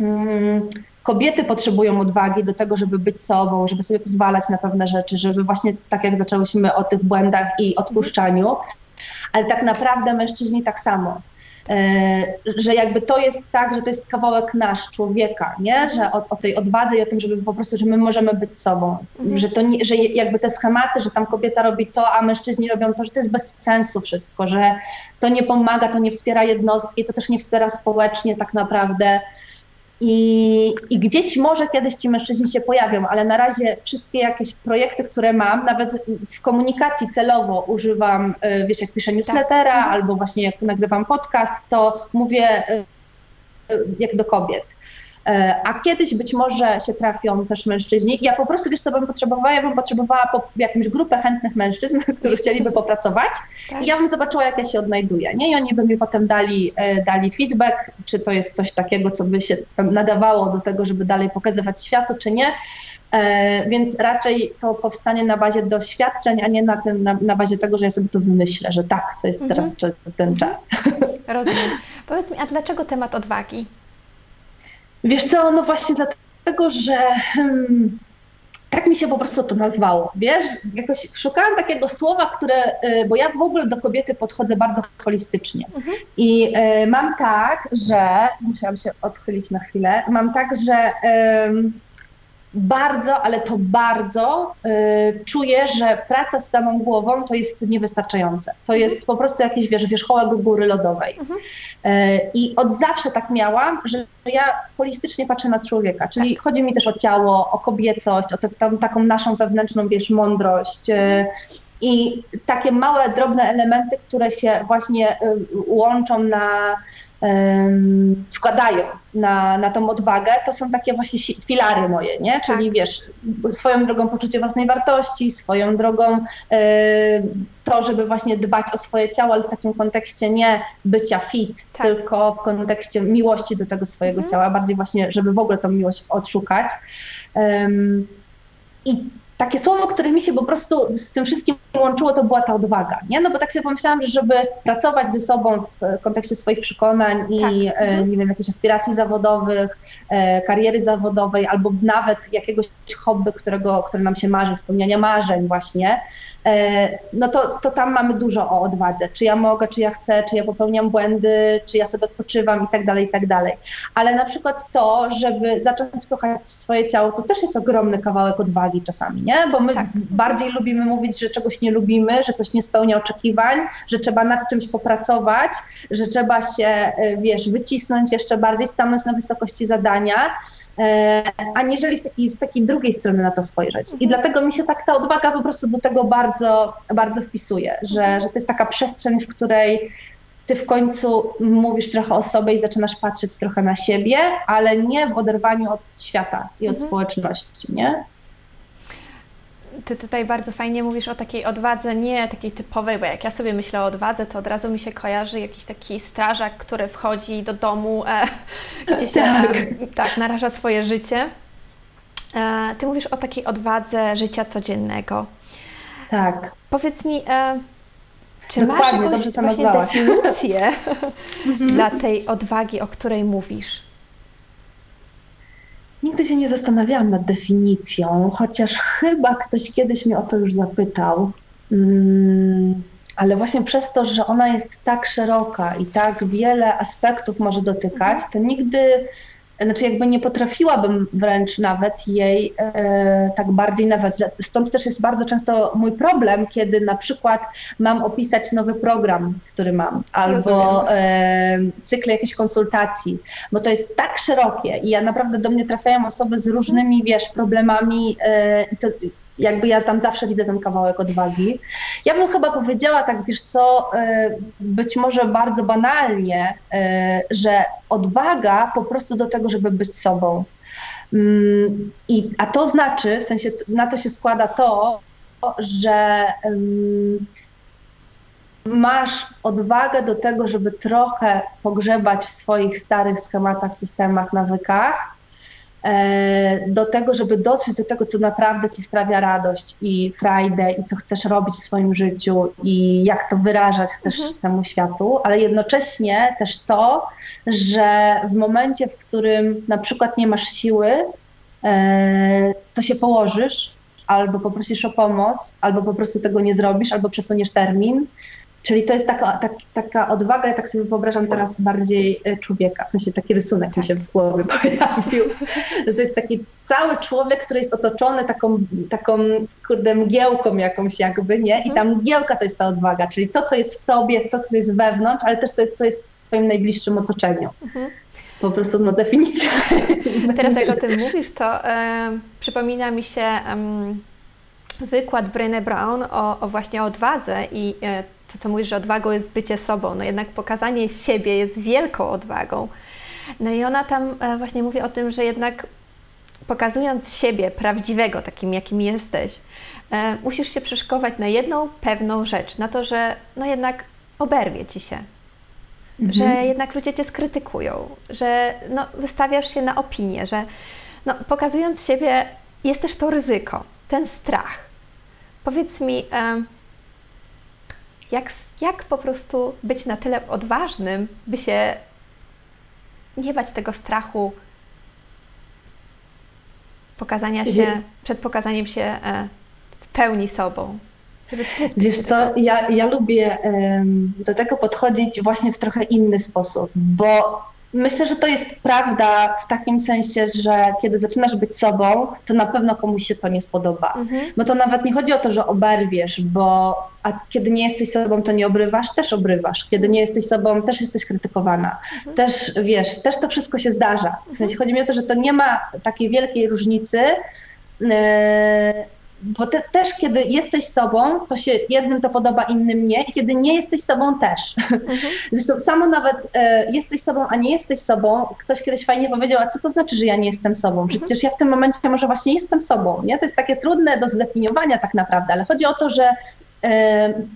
mm, kobiety potrzebują odwagi do tego, żeby być sobą, żeby sobie pozwalać na pewne rzeczy, żeby właśnie tak jak zaczęłyśmy o tych błędach i odpuszczaniu, ale tak naprawdę mężczyźni tak samo. E, że jakby to jest tak, że to jest kawałek nasz, człowieka, nie? Że o, o tej odwadze i o tym, żeby po prostu, że my możemy być sobą, mhm. że to nie, że jakby te schematy, że tam kobieta robi to, a mężczyźni robią to, że to jest bez sensu wszystko, że to nie pomaga, to nie wspiera jednostki, to też nie wspiera społecznie tak naprawdę. I, I, gdzieś może kiedyś ci mężczyźni się pojawią, ale na razie wszystkie jakieś projekty, które mam, nawet w komunikacji celowo używam, y, wiesz, jak piszę newslettera tak. albo właśnie jak nagrywam podcast, to mówię y, y, jak do kobiet. E, a kiedyś być może się trafią też mężczyźni. Ja po prostu, wiesz co bym potrzebowała? Ja bym potrzebowała po, jakąś grupę chętnych mężczyzn, którzy chcieliby popracować tak. i ja bym zobaczyła, jak ja się odnajduję, nie? I oni by mi potem dali, e, dali feedback, czy to jest coś takiego, co by się nadawało do tego, żeby dalej pokazywać światu, czy nie. E, więc raczej to powstanie na bazie doświadczeń, a nie na, tym, na, na bazie tego, że ja sobie to wymyślę, że tak, to jest mhm. teraz ten czas. Rozumiem. Powiedz mi, a dlaczego temat odwagi? Wiesz co, no właśnie dlatego, że hmm, tak mi się po prostu to nazwało, wiesz? Jakoś szukałam takiego słowa, które, y, bo ja w ogóle do kobiety podchodzę bardzo holistycznie. Mhm. I y, mam tak, że, musiałam się odchylić na chwilę, mam tak, że y, bardzo, ale to bardzo y, czuję, że praca z samą głową to jest niewystarczające. To mhm. jest po prostu jakiś wiesz, wierzchołek góry lodowej. Mhm. Y, I od zawsze tak miałam, że ja holistycznie patrzę na człowieka, czyli tak. chodzi mi też o ciało, o kobiecość, o te, tam, taką naszą wewnętrzną, wiesz, mądrość. Y, mhm. I takie małe, drobne elementy, które się właśnie łączą na składają na, na tą odwagę, to są takie właśnie filary moje, nie? Czyli tak. wiesz, swoją drogą poczucie własnej wartości, swoją drogą to, żeby właśnie dbać o swoje ciało, ale w takim kontekście nie bycia fit, tak. tylko w kontekście miłości do tego swojego mhm. ciała, bardziej właśnie, żeby w ogóle tą miłość odszukać. I takie słowo, które mi się po prostu z tym wszystkim łączyło, to była ta odwaga, nie? No bo tak sobie pomyślałam, że żeby pracować ze sobą w kontekście swoich przekonań i, tak. e, mhm. nie wiem, jakichś aspiracji zawodowych, e, kariery zawodowej, albo nawet jakiegoś hobby, którego, które nam się marzy, spełniania marzeń właśnie, E, no to, to tam mamy dużo o odwadze. Czy ja mogę, czy ja chcę, czy ja popełniam błędy, czy ja sobie odpoczywam i tak dalej, i tak dalej. Ale na przykład to, żeby zacząć kochać swoje ciało, to też jest ogromny kawałek odwagi czasami, nie? Bo my tak. bardziej lubimy mówić, że czegoś nie lubimy, że coś nie spełnia oczekiwań, że trzeba nad czymś popracować, że trzeba się, e, wiesz, wycisnąć jeszcze bardziej, stanąć na wysokości zadania, E, aniżeli w taki, z takiej drugiej strony na to spojrzeć. I mhm. dlatego mi się tak ta odwaga po prostu do tego bardzo, bardzo wpisuje, że, mhm. że to jest taka przestrzeń, w której ty w końcu mówisz trochę o sobie i zaczynasz patrzeć trochę na siebie, ale nie w oderwaniu od świata i od mhm. społeczności, nie? Ty tutaj bardzo fajnie mówisz o takiej odwadze, nie takiej typowej, bo jak ja sobie myślę o odwadze, to od razu mi się kojarzy jakiś taki strażak, który wchodzi do domu, e, gdzie się tak. tak naraża swoje życie. E, ty mówisz o takiej odwadze życia codziennego. Tak. Powiedz mi, e, czy Dokładnie, masz jakąś właśnie definicję dla tej odwagi, o której mówisz? Nigdy się nie zastanawiałam nad definicją, chociaż chyba ktoś kiedyś mnie o to już zapytał. Mm, ale właśnie przez to, że ona jest tak szeroka i tak wiele aspektów może dotykać, to nigdy znaczy jakby nie potrafiłabym wręcz nawet jej e, tak bardziej nazwać. Stąd też jest bardzo często mój problem, kiedy na przykład mam opisać nowy program, który mam, albo e, cykl jakichś konsultacji, bo to jest tak szerokie i ja naprawdę do mnie trafiają osoby z różnymi, wiesz, problemami e, i to jakby ja tam zawsze widzę ten kawałek odwagi. Ja bym chyba powiedziała tak, wiesz co, e, być może bardzo banalnie, e, że odwaga po prostu do tego, żeby być sobą. Mm, I, a to znaczy, w sensie na to się składa to, że masz odwagę do tego, żeby trochę pogrzebać w swoich starych schematach, systemach, nawykach, do tego, żeby dotrzeć do tego, co naprawdę ci sprawia radość i frajdę i co chcesz robić w swoim życiu i jak to wyrażać też mhm. temu światu, ale jednocześnie też to, że w momencie, w którym na przykład nie masz siły, e, to się położysz albo poprosisz o pomoc, albo po prostu tego nie zrobisz, albo przesuniesz termin. Czyli to jest taka, tak, taka odwaga, ja tak sobie wyobrażam teraz bardziej e, człowieka, w sensie taki rysunek mi się w głowie pojawił, że to jest taki cały człowiek, który jest otoczony taką, taką kurde mgiełką jakąś jakby, nie? I ta mgiełka to jest ta odwaga, czyli to, co jest w tobie, to, co jest wewnątrz, ale też to, co jest w twoim najbliższym otoczeniu. Mhm. Po prostu no definicja. Teraz jak o tym mówisz, to e, przypomina mi się wykład Brené Brown o, o właśnie odwadze i e, to, co mówisz, że odwagą jest bycie sobą. No jednak pokazanie siebie jest wielką odwagą. No i ona tam e, właśnie mówi o tym, że jednak pokazując siebie prawdziwego, takim jakim jesteś, e, musisz się przeszkować na jedną pewną rzecz, na to, że no jednak oberwie ci się, mhm. że jednak ludzie cię skrytykują, że no, wystawiasz się na opinię, że no, pokazując siebie jest też to ryzyko, ten strach. Powiedz mi, jak, jak po prostu być na tyle odważnym, by się nie bać tego strachu pokazania się, przed pokazaniem się e, w pełni sobą. Wiesz co, ja, ja lubię do tego podchodzić właśnie w trochę inny sposób, bo Myślę, że to jest prawda w takim sensie, że kiedy zaczynasz być sobą, to na pewno komuś się to nie spodoba. Mhm. Bo to nawet nie chodzi o to, że oberwiesz, bo a kiedy nie jesteś sobą, to nie obrywasz, też obrywasz. Kiedy nie jesteś sobą, też jesteś krytykowana. Mhm. Też wiesz, też to wszystko się zdarza. W sensie mhm. chodzi mi o to, że to nie ma takiej wielkiej różnicy. Yy, bo te, też kiedy jesteś sobą, to się jednym to podoba, innym nie i kiedy nie jesteś sobą też. Mhm. Zresztą samo nawet e, jesteś sobą, a nie jesteś sobą, ktoś kiedyś fajnie powiedział, a co to znaczy, że ja nie jestem sobą? Mhm. Przecież ja w tym momencie może właśnie jestem sobą, nie? To jest takie trudne do zdefiniowania tak naprawdę, ale chodzi o to, że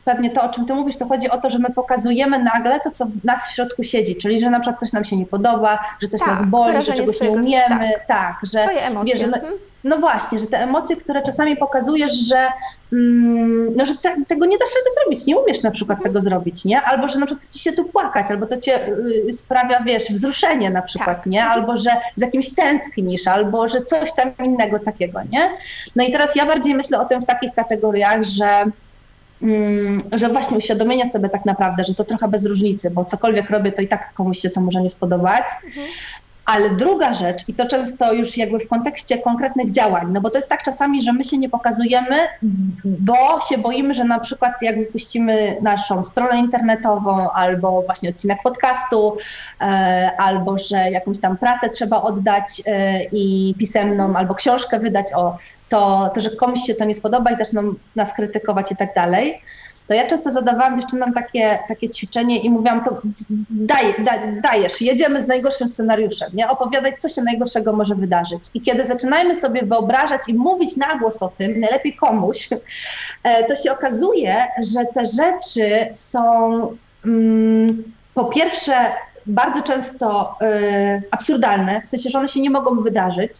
pewnie to, o czym ty mówisz, to chodzi o to, że my pokazujemy nagle to, co w nas w środku siedzi, czyli że na przykład coś nam się nie podoba, że coś tak, nas boli, że czegoś nie umiemy, tak, tak że, Swoje emocje. Wiesz, że, mhm. no właśnie, że te emocje, które czasami pokazujesz, że, mm, no, że te, tego nie dasz rady zrobić, nie umiesz na przykład mhm. tego zrobić, nie? Albo, że na przykład ci się tu płakać, albo to cię y, sprawia, wiesz, wzruszenie na przykład, tak. nie? Albo, że z jakimś tęsknisz, albo, że coś tam innego takiego, nie? No i teraz ja bardziej myślę o tym w takich kategoriach, że że właśnie uświadomienia sobie tak naprawdę, że to trochę bez różnicy, bo cokolwiek robię, to i tak komuś się to może nie spodobać. Mhm. Ale druga rzecz, i to często już jakby w kontekście konkretnych działań, no bo to jest tak czasami, że my się nie pokazujemy, bo się boimy, że na przykład jak wypuścimy naszą stronę internetową, albo właśnie odcinek podcastu, e, albo że jakąś tam pracę trzeba oddać e, i pisemną, albo książkę wydać, o, to, to, że komuś się to nie spodoba i zaczną nas krytykować i tak dalej, to ja często zadawałam dziewczynom takie, takie ćwiczenie i mówiłam, to daj, daj, dajesz, jedziemy z najgorszym scenariuszem, nie? opowiadać, co się najgorszego może wydarzyć. I kiedy zaczynajmy sobie wyobrażać i mówić na głos o tym, najlepiej komuś, e, to się okazuje, że te rzeczy są mm, po pierwsze bardzo często y, absurdalne, w sensie, że one się nie mogą wydarzyć,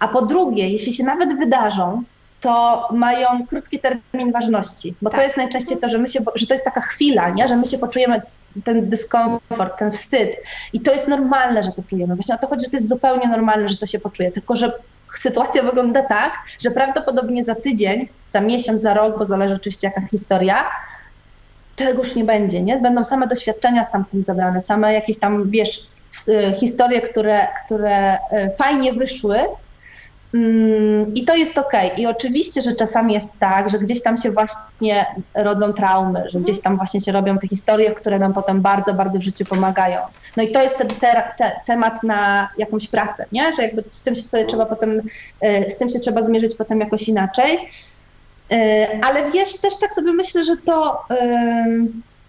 a po drugie, jeśli się nawet wydarzą, to mają krótki termin ważności, bo tak. to jest najczęściej to, że, my się, że to jest taka chwila, nie? że my się poczujemy ten dyskomfort, ten wstyd i to jest normalne, że to czujemy. Właśnie o to chodzi, że to jest zupełnie normalne, że to się poczuje, tylko że sytuacja wygląda tak, że prawdopodobnie za tydzień, za miesiąc, za rok, bo zależy oczywiście jaka historia, już nie będzie, nie? Będą same doświadczenia stamtąd zabrane, same jakieś tam, wiesz, historie, które, które e, fajnie wyszły, mm, i to jest ok. I oczywiście, że czasami jest tak, że gdzieś tam się właśnie rodzą traumy, że gdzieś tam właśnie się robią te historie, które nam potem bardzo, bardzo w życiu pomagają. No i to jest te, te, temat na jakąś pracę, nie? Że jakby z tym się sobie trzeba potem, e, z tym się trzeba zmierzyć potem jakoś inaczej. Ale wiesz, też tak sobie myślę, że to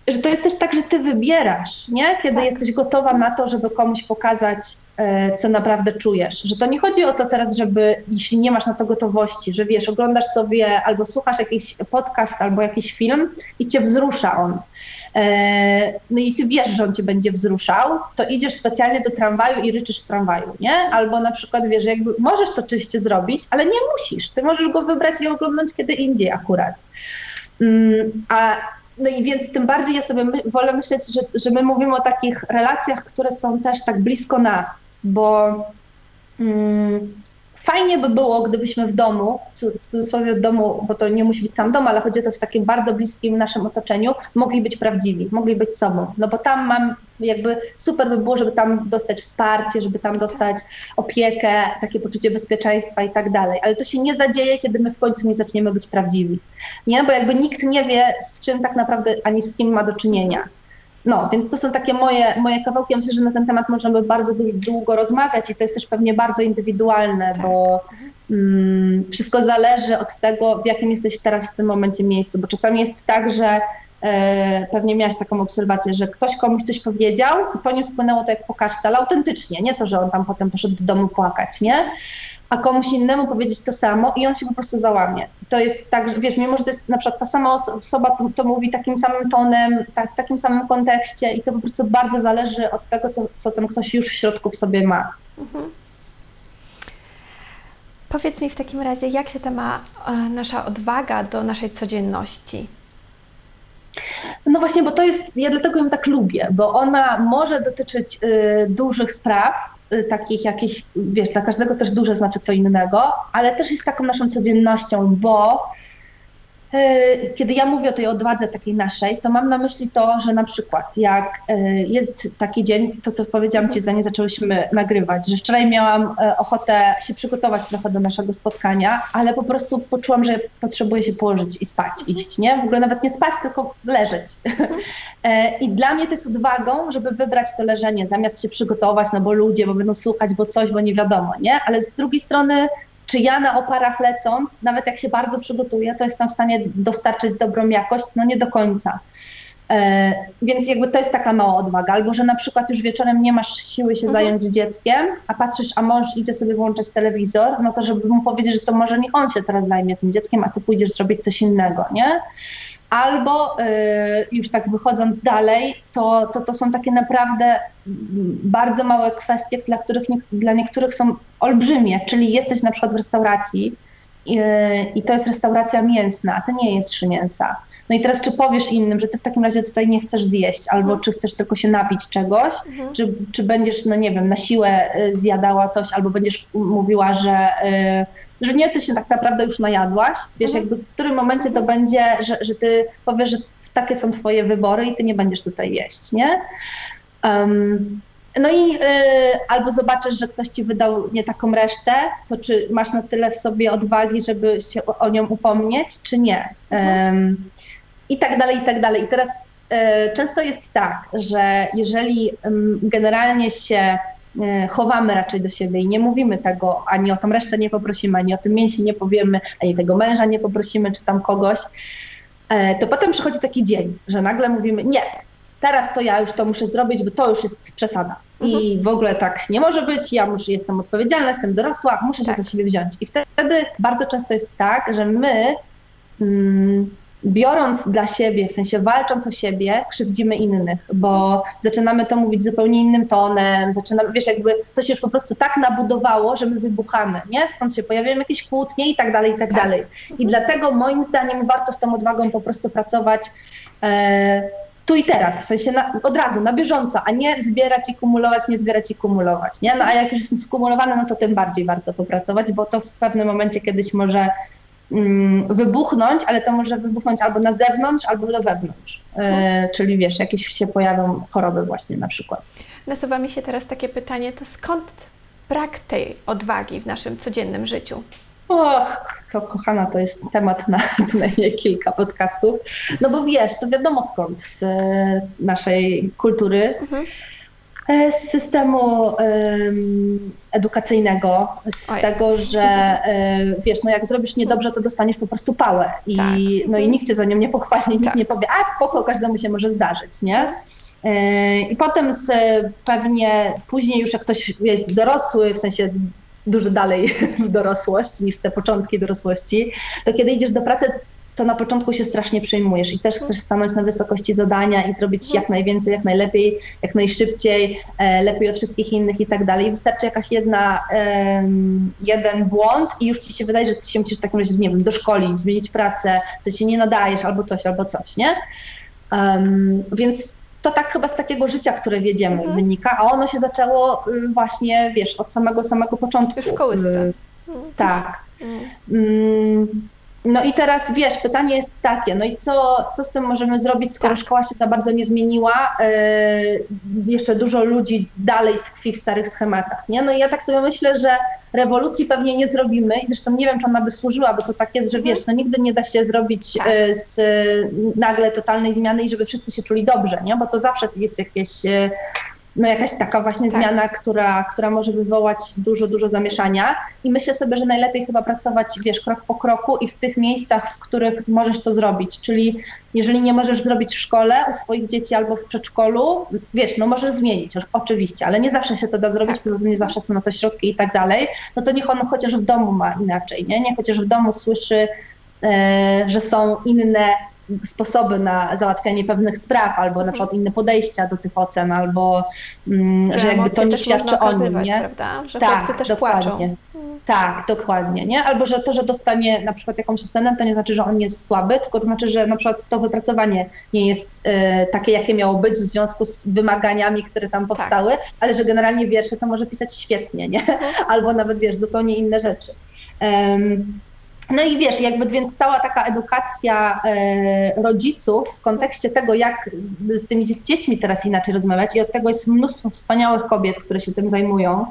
że to jest też tak, że ty wybierasz, nie? Kiedy tak. jesteś gotowa na to, żeby komuś pokazać, e, co naprawdę czujesz. Że to nie chodzi o to teraz, żeby, jeśli nie masz na to gotowości, że wiesz, oglądasz sobie albo słuchasz jakiś podcast albo jakiś film i cię wzrusza on. E, no i ty wiesz, że on cię będzie wzruszał, to idziesz specjalnie do tramwaju i ryczysz w tramwaju, nie? Albo na przykład wiesz, jakby możesz to oczywiście zrobić, ale nie musisz. Ty możesz go wybrać i oglądać kiedy indziej akurat. Mm, a no i więc tym bardziej ja sobie my, wolę myśleć, że, że my mówimy o takich relacjach, które są też tak blisko nas, bo mm, Fajnie by było, gdybyśmy w domu, w cudzysłowie domu, bo to nie musi być sam dom, ale chodzi o to w takim bardzo bliskim naszym otoczeniu, mogli być prawdziwi, mogli być sobą. No bo tam mam jakby super by było, żeby tam dostać wsparcie, żeby tam dostać opiekę, takie poczucie bezpieczeństwa i tak dalej. Ale to się nie zadzieje, kiedy my w końcu nie zaczniemy być prawdziwi. Nie? Bo jakby nikt nie wie, z czym tak naprawdę ani z kim ma do czynienia. No, więc to są takie moje, moje kawałki. Ja myślę, że na ten temat możemy bardzo długo rozmawiać i to jest też pewnie bardzo indywidualne, tak. bo mm, wszystko zależy od tego, w jakim jesteś teraz w tym momencie miejscu, bo czasami jest tak, że e, pewnie miałaś taką obserwację, że ktoś komuś coś powiedział i po nim spłynęło to jak po kaczce, ale autentycznie, nie to, że on tam potem poszedł do domu płakać, nie? A komuś innemu powiedzieć to samo i on się po prostu załamie. To jest tak, że wiesz, mimo że to jest na przykład ta sama osoba to, to mówi takim samym tonem, tak, w takim samym kontekście i to po prostu bardzo zależy od tego, co, co ten ktoś już w środku w sobie ma. Mhm. Powiedz mi w takim razie, jak się ta ma e, nasza odwaga do naszej codzienności? No właśnie, bo to jest, ja dlatego ją tak lubię, bo ona może dotyczyć y, dużych spraw, takich jakichś, wiesz, dla każdego też duże znaczy co innego, ale też jest taką naszą codziennością, bo kiedy ja mówię o tej odwadze takiej naszej, to mam na myśli to, że na przykład jak e, jest taki dzień, to co powiedziałam Ci, zanim zaczęłyśmy nagrywać, że wczoraj miałam e, ochotę się przygotować trochę do naszego spotkania, ale po prostu poczułam, że potrzebuję się położyć i spać, iść, nie? W ogóle nawet nie spać, tylko leżeć. I dla mnie to jest odwagą, żeby wybrać to leżenie, zamiast się przygotować, no bo ludzie, bo będą słuchać, bo coś, bo nie wiadomo, nie? Ale z drugiej strony czy ja na oparach lecąc, nawet jak się bardzo przygotuję, to jestem w stanie dostarczyć dobrą jakość? No nie do końca. E, więc jakby to jest taka mała odwaga. Albo, że na przykład już wieczorem nie masz siły się mhm. zająć dzieckiem, a patrzysz, a mąż idzie sobie włączyć telewizor, no to żeby mu powiedzieć, że to może nie on się teraz zajmie tym dzieckiem, a ty pójdziesz zrobić coś innego, nie? Albo y, już tak wychodząc dalej, to, to, to są takie naprawdę bardzo małe kwestie, dla których nie, dla niektórych są olbrzymie, czyli jesteś na przykład w restauracji i, i to jest restauracja mięsna, a to nie jest mięsa. No i teraz czy powiesz innym, że ty w takim razie tutaj nie chcesz zjeść, albo mhm. czy chcesz tylko się napić czegoś, mhm. czy, czy będziesz, no nie wiem, na siłę y, zjadała coś, albo będziesz mówiła, że, y, że nie, ty się tak naprawdę już najadłaś. Wiesz, mhm. jakby w którym momencie to będzie, że, że ty powiesz, że takie są twoje wybory i ty nie będziesz tutaj jeść, nie? Um, no i y, albo zobaczysz, że ktoś ci wydał nie taką resztę, to czy masz na tyle w sobie odwagi, żeby się o, o nią upomnieć, czy nie? Um, I tak dalej, i tak dalej. I teraz y, często jest tak, że jeżeli y, generalnie się chowamy raczej do siebie i nie mówimy tego, ani o tą resztę nie poprosimy, ani o tym mięsie nie powiemy, ani tego męża nie poprosimy, czy tam kogoś, e, to potem przychodzi taki dzień, że nagle mówimy, nie, teraz to ja już to muszę zrobić, bo to już jest przesada. I mhm. w ogóle tak nie może być, ja muszę, jestem odpowiedzialna, jestem dorosła, muszę tak. się za siebie wziąć. I wtedy bardzo często jest tak, że my mm, biorąc dla siebie, w sensie walcząc o siebie, krzywdzimy innych, bo zaczynamy to mówić zupełnie innym tonem, zaczynamy, wiesz, jakby to się już po prostu tak nabudowało, że my wybuchamy, nie? Stąd się pojawiają jakieś kłótnie i tak dalej, i tak, tak. dalej. I dlatego moim zdaniem warto z tą odwagą po prostu pracować e, tu i teraz, w sensie na, od razu, na bieżąco, a nie zbierać i kumulować, nie zbierać i kumulować, nie? No a jak już jest skumulowane, no to tym bardziej warto popracować, bo to w pewnym momencie kiedyś może wybuchnąć, ale to może wybuchnąć albo na zewnątrz, albo do wewnątrz. E, czyli wiesz, jakieś się pojawią choroby właśnie na przykład. Nasuwa mi się teraz takie pytanie, to skąd brak tej odwagi w naszym codziennym życiu? Och, to kochana, to jest temat na co najmniej kilka podcastów. No bo wiesz, to wiadomo skąd, z naszej kultury. Mhm. E, z systemu um, edukacyjnego, z Oj. tego, że um, wiesz, no jak zrobisz niedobrze, to dostaniesz po prostu pałę i, tak. no i nikt cię za nią nie pochwali, nikt tak. nie powie, a spoko, każdemu się może zdarzyć, nie? E, I potem z, pewnie później już jak ktoś jest dorosły, w sensie dużo dalej w dorosłość niż te początki dorosłości, to kiedy idziesz do pracy, to na początku się strasznie przejmujesz i też chcesz stanąć na wysokości zadania i zrobić jak najwięcej, jak najlepiej, jak najszybciej, e, lepiej od wszystkich innych i tak dalej. Wystarczy jakaś jedna, jeden błąd i już ci się wydaje, że ty się musisz w takim razie, nie wiem, doszkolić, zmienić pracę, że się nie nadajesz albo coś, albo coś, nie? Um, więc to tak chyba z takiego życia, które wiedziemy, mhm. wynika, a ono się zaczęło y, właśnie, wiesz, od samego, samego początku. Już w kołysce. Y, tak. Mhm. No i teraz wiesz, pytanie jest takie, no i co, co z tym możemy zrobić, skoro tak. szkoła się za bardzo nie zmieniła, yy, jeszcze dużo ludzi dalej tkwi w starych schematach, nie? No i ja tak sobie myślę, że rewolucji pewnie nie zrobimy i zresztą nie wiem, czy ona by służyła, bo to tak jest, że mhm. wiesz, no nigdy nie da się zrobić tak. yy, z nagle totalnej zmiany i żeby wszyscy się czuli dobrze, nie? Bo to zawsze jest jakieś... No jakaś taka właśnie tak. zmiana, która, która może wywołać dużo, dużo zamieszania. I myślę sobie, że najlepiej chyba pracować, wiesz, krok po kroku i w tych miejscach, w których możesz to zrobić. Czyli jeżeli nie możesz zrobić w szkole u swoich dzieci albo w przedszkolu, wiesz, no możesz zmienić, oczywiście, ale nie zawsze się to da zrobić, tak. poza tym nie zawsze są na to środki i tak dalej. No to niech on chociaż w domu ma inaczej, nie? Nie chociaż w domu słyszy, e, że są inne sposoby na załatwianie pewnych spraw, albo na przykład inne podejścia do tych ocen, albo mm, że, że jakby to nie świadczy o nim, nie? Prawda? Że tak, też dokładnie. Płaczą. Tak, dokładnie, nie? Albo że to, że dostanie na przykład jakąś ocenę, to nie znaczy, że on jest słaby, tylko to znaczy, że na przykład to wypracowanie nie jest y, takie, jakie miało być w związku z wymaganiami, które tam tak. powstały, tak. ale że generalnie wiersze to może pisać świetnie, nie? Mhm. Albo nawet, wiesz, zupełnie inne rzeczy. Um, no i wiesz, jakby więc cała taka edukacja e, rodziców w kontekście tego, jak z tymi dziećmi teraz inaczej rozmawiać i od tego jest mnóstwo wspaniałych kobiet, które się tym zajmują.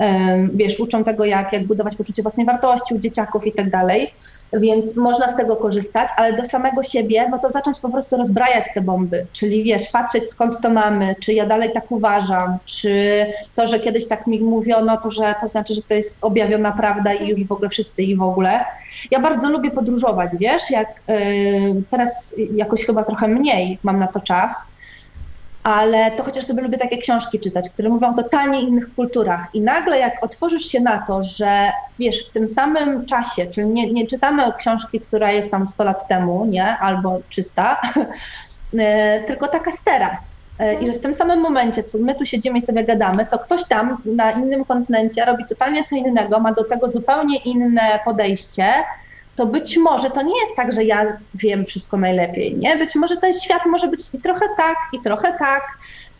E, wiesz, uczą tego, jak, jak budować poczucie własnej wartości u dzieciaków i tak dalej więc można z tego korzystać, ale do samego siebie, no to zacząć po prostu rozbrajać te bomby, czyli wiesz, patrzeć skąd to mamy, czy ja dalej tak uważam, czy to, że kiedyś tak mi mówiono, to że to znaczy, że to jest objawiona prawda i już w ogóle wszyscy i w ogóle. Ja bardzo lubię podróżować, wiesz, jak yy, teraz jakoś chyba trochę mniej mam na to czas, ale to chociaż sobie lubię takie książki czytać, które mówią o totalnie innych kulturach. I nagle jak otworzysz się na to, że wiesz, w tym samym czasie, czyli nie, nie czytamy książki, która jest tam 100 lat temu, nie, albo 300, e, tylko taka z teraz. E, I że w tym samym momencie, co my tu siedzimy i sobie gadamy, to ktoś tam na innym kontynencie robi totalnie co innego, ma do tego zupełnie inne podejście, to być może to nie jest tak, że ja wiem wszystko najlepiej, nie? Być może ten świat może być i trochę tak, i trochę tak.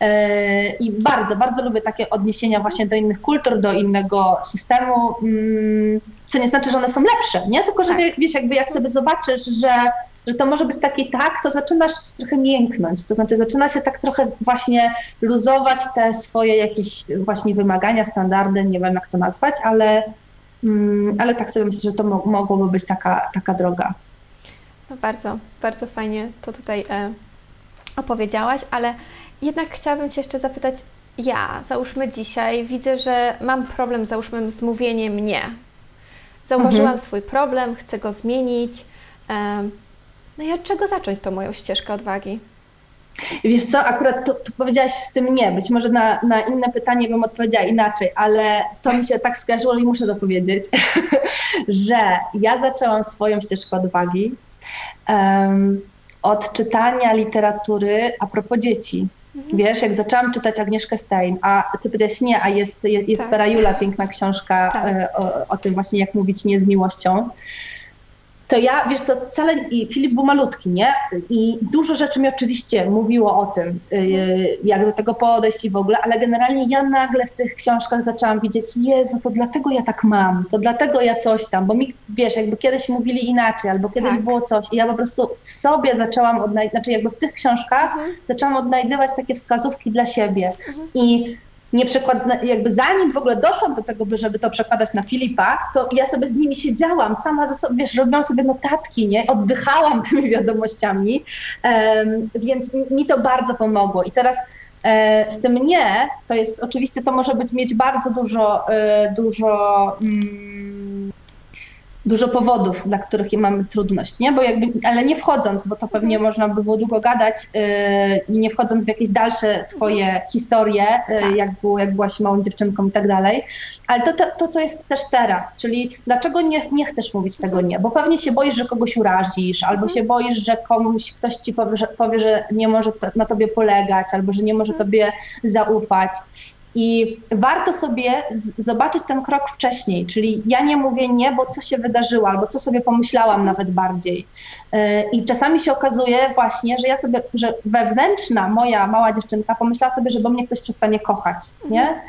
E, I bardzo, bardzo lubię takie odniesienia właśnie do innych kultur, do innego systemu, mm, co nie znaczy, że one są lepsze, nie? Tylko, że tak. wiesz, jakby jak sobie zobaczysz, że, że to może być taki tak, to zaczynasz trochę mięknąć, to znaczy zaczyna się tak trochę właśnie luzować te swoje jakieś właśnie wymagania, standardy, nie wiem jak to nazwać, ale ale tak sobie myślę, że to mo mogłoby być taka, taka droga. No bardzo, bardzo fajnie to tutaj e, opowiedziałaś, ale jednak chciałabym Cię jeszcze zapytać, ja, załóżmy dzisiaj, widzę, że mam problem, załóżmy, z mówieniem nie. Zauważyłam mhm. swój problem, chcę go zmienić. E, no i od czego zacząć tą moją ścieżkę odwagi? Wiesz co, akurat to, to powiedziałaś z tym nie. Być może na, na inne pytanie bym odpowiedziała inaczej, ale to mi się tak skojarzyło i muszę to powiedzieć, że ja zaczęłam swoją ścieżkę odwagi um, od czytania literatury a propos dzieci. Mhm. Wiesz, jak zaczęłam czytać Agnieszkę Stein, a ty powiedziałaś nie, a jest, jest, jest tak. piękna książka tak. E, o, o, tym właśnie, jak mówić nie z miłością to ja, wiesz co, wcale, i Filip był malutki, nie? I dużo rzeczy mi oczywiście mówiło o tym, yy, jak do tego podejść i w ogóle, ale generalnie ja nagle w tych książkach zaczęłam widzieć, Jezu, to dlatego ja tak mam, to dlatego ja coś tam, bo mi, wiesz, jakby kiedyś mówili inaczej, albo kiedyś tak. było coś i ja po prostu w sobie zaczęłam odnajdywać, znaczy jakby w tych książkach mhm. zaczęłam odnajdywać takie wskazówki dla siebie mhm. i nie przekład, jakby zanim w ogóle doszłam do tego, żeby to przekładać na Filipa, to ja sobie z nimi siedziałam, sama ze sobą, wiesz, robiłam sobie notatki, nie? Oddychałam tymi wiadomościami, um, więc mi to bardzo pomogło. I teraz E, z tym nie, to jest oczywiście to może być mieć bardzo dużo, e, dużo mm, dużo powodów, dla których mamy trudność, nie? Bo jakby, ale nie wchodząc, bo to pewnie można by było długo gadać yy, nie wchodząc w jakieś dalsze twoje historie, yy, tak. jak, było, jak byłaś małą dziewczynką i tak dalej, ale to, to, to, co jest też teraz, czyli dlaczego nie, nie chcesz mówić tego nie? Bo pewnie się boisz, że kogoś urazisz, albo mhm. się boisz, że komuś ktoś ci powie, że, powie, że nie może to, na tobie polegać, albo że nie może mhm. tobie zaufać. I warto sobie zobaczyć ten krok wcześniej, czyli ja nie mówię nie, bo co się wydarzyło, albo co sobie pomyślałam nawet bardziej. E, I czasami się okazuje właśnie, że ja sobie, że wewnętrzna moja mała dziewczynka pomyślała sobie, że bo mnie ktoś przestanie kochać, nie?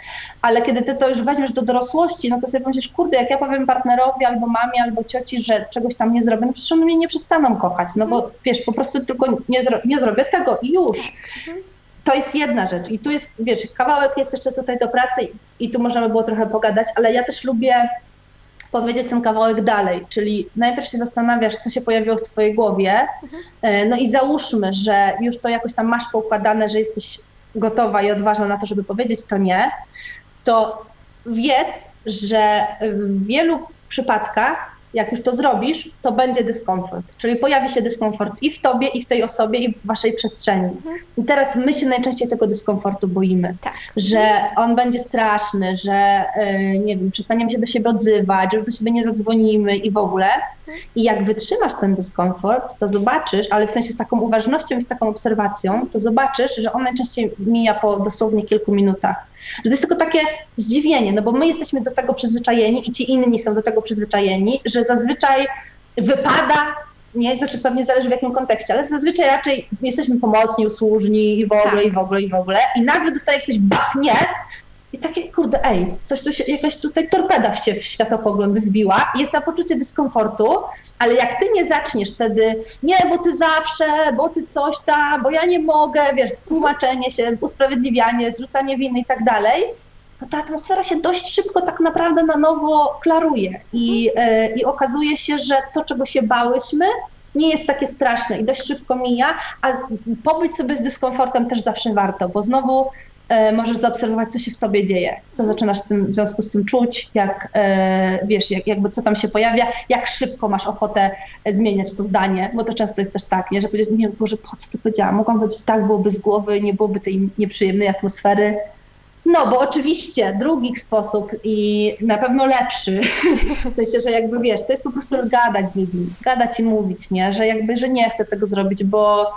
Ale kiedy ty to już weźmiesz do dorosłości, no to sobie pomyślisz, kurde, jak ja powiem partnerowi albo mamie, albo cioci, że czegoś tam nie zrobię, no przecież oni mnie nie przestaną kochać, no bo wiesz, po prostu tylko nie, zro nie zrobię tego i już to jest jedna rzecz. I tu jest, wiesz, kawałek jest jeszcze tutaj do pracy i tu możemy było trochę pogadać, ale ja też lubię powiedzieć ten kawałek dalej, czyli najpierw się zastanawiasz, co się pojawiło w twojej głowie, mhm. no i załóżmy, że już to jakoś tam masz poukładane, że jesteś gotowa i odważna na to, żeby powiedzieć to nie, to wiedz, że w wielu przypadkach jak już to zrobisz, to będzie dyskomfort. Czyli pojawi się dyskomfort i w tobie, i w tej osobie, i w waszej przestrzeni. Mhm. I teraz my się najczęściej tego dyskomfortu boimy, tak. że on będzie straszny, że yy, nie wiem, przestaniemy się do siebie odzywać, już do siebie nie zadzwonimy i w ogóle. Mhm. I jak wytrzymasz ten dyskomfort, to zobaczysz, ale w sensie z taką uważnością i z taką obserwacją, to zobaczysz, że on najczęściej mija po dosłownie kilku minutach że to jest tylko takie zdziwienie, no bo my jesteśmy do tego przyzwyczajeni i ci inni są do tego przyzwyczajeni, że zazwyczaj wypada nie, znaczy pewnie zależy w jakim kontekście, ale zazwyczaj raczej jesteśmy pomocni, usłużni i w ogóle, tak. i w ogóle, i w ogóle. I nagle dostaje ktoś bachnie i takie, kurde, ej, coś tu się, jakaś tutaj torpeda się w światopogląd wbiła. Jest na poczucie dyskomfortu, ale jak ty nie zaczniesz wtedy, nie, bo ty zawsze, bo ty coś tam, bo ja nie mogę, wiesz, tłumaczenie się, usprawiedliwianie, zrzucanie winy i tak dalej, to ta atmosfera się dość szybko tak naprawdę na nowo klaruje i, yy, i okazuje się, że to, czego się bałyśmy, nie jest takie straszne i dość szybko mija, a pobyć sobie z dyskomfortem też zawsze warto, bo znowu możesz zaobserwować, co się w tobie dzieje, co zaczynasz z tym, w związku z tym czuć, jak e, wiesz, jak, jakby co tam się pojawia, jak szybko masz ochotę zmieniać to zdanie, bo to często jest też tak, nie, że powiedzieć, nie Boże, po co to powiedziałam, mogłam powiedzieć tak, byłoby z głowy, nie byłoby tej nieprzyjemnej atmosfery. No, bo oczywiście drugi sposób i na pewno lepszy, w sensie, że jakby wiesz, to jest po prostu gadać z ludźmi, gadać i mówić, nie, że jakby, że nie chcę tego zrobić, bo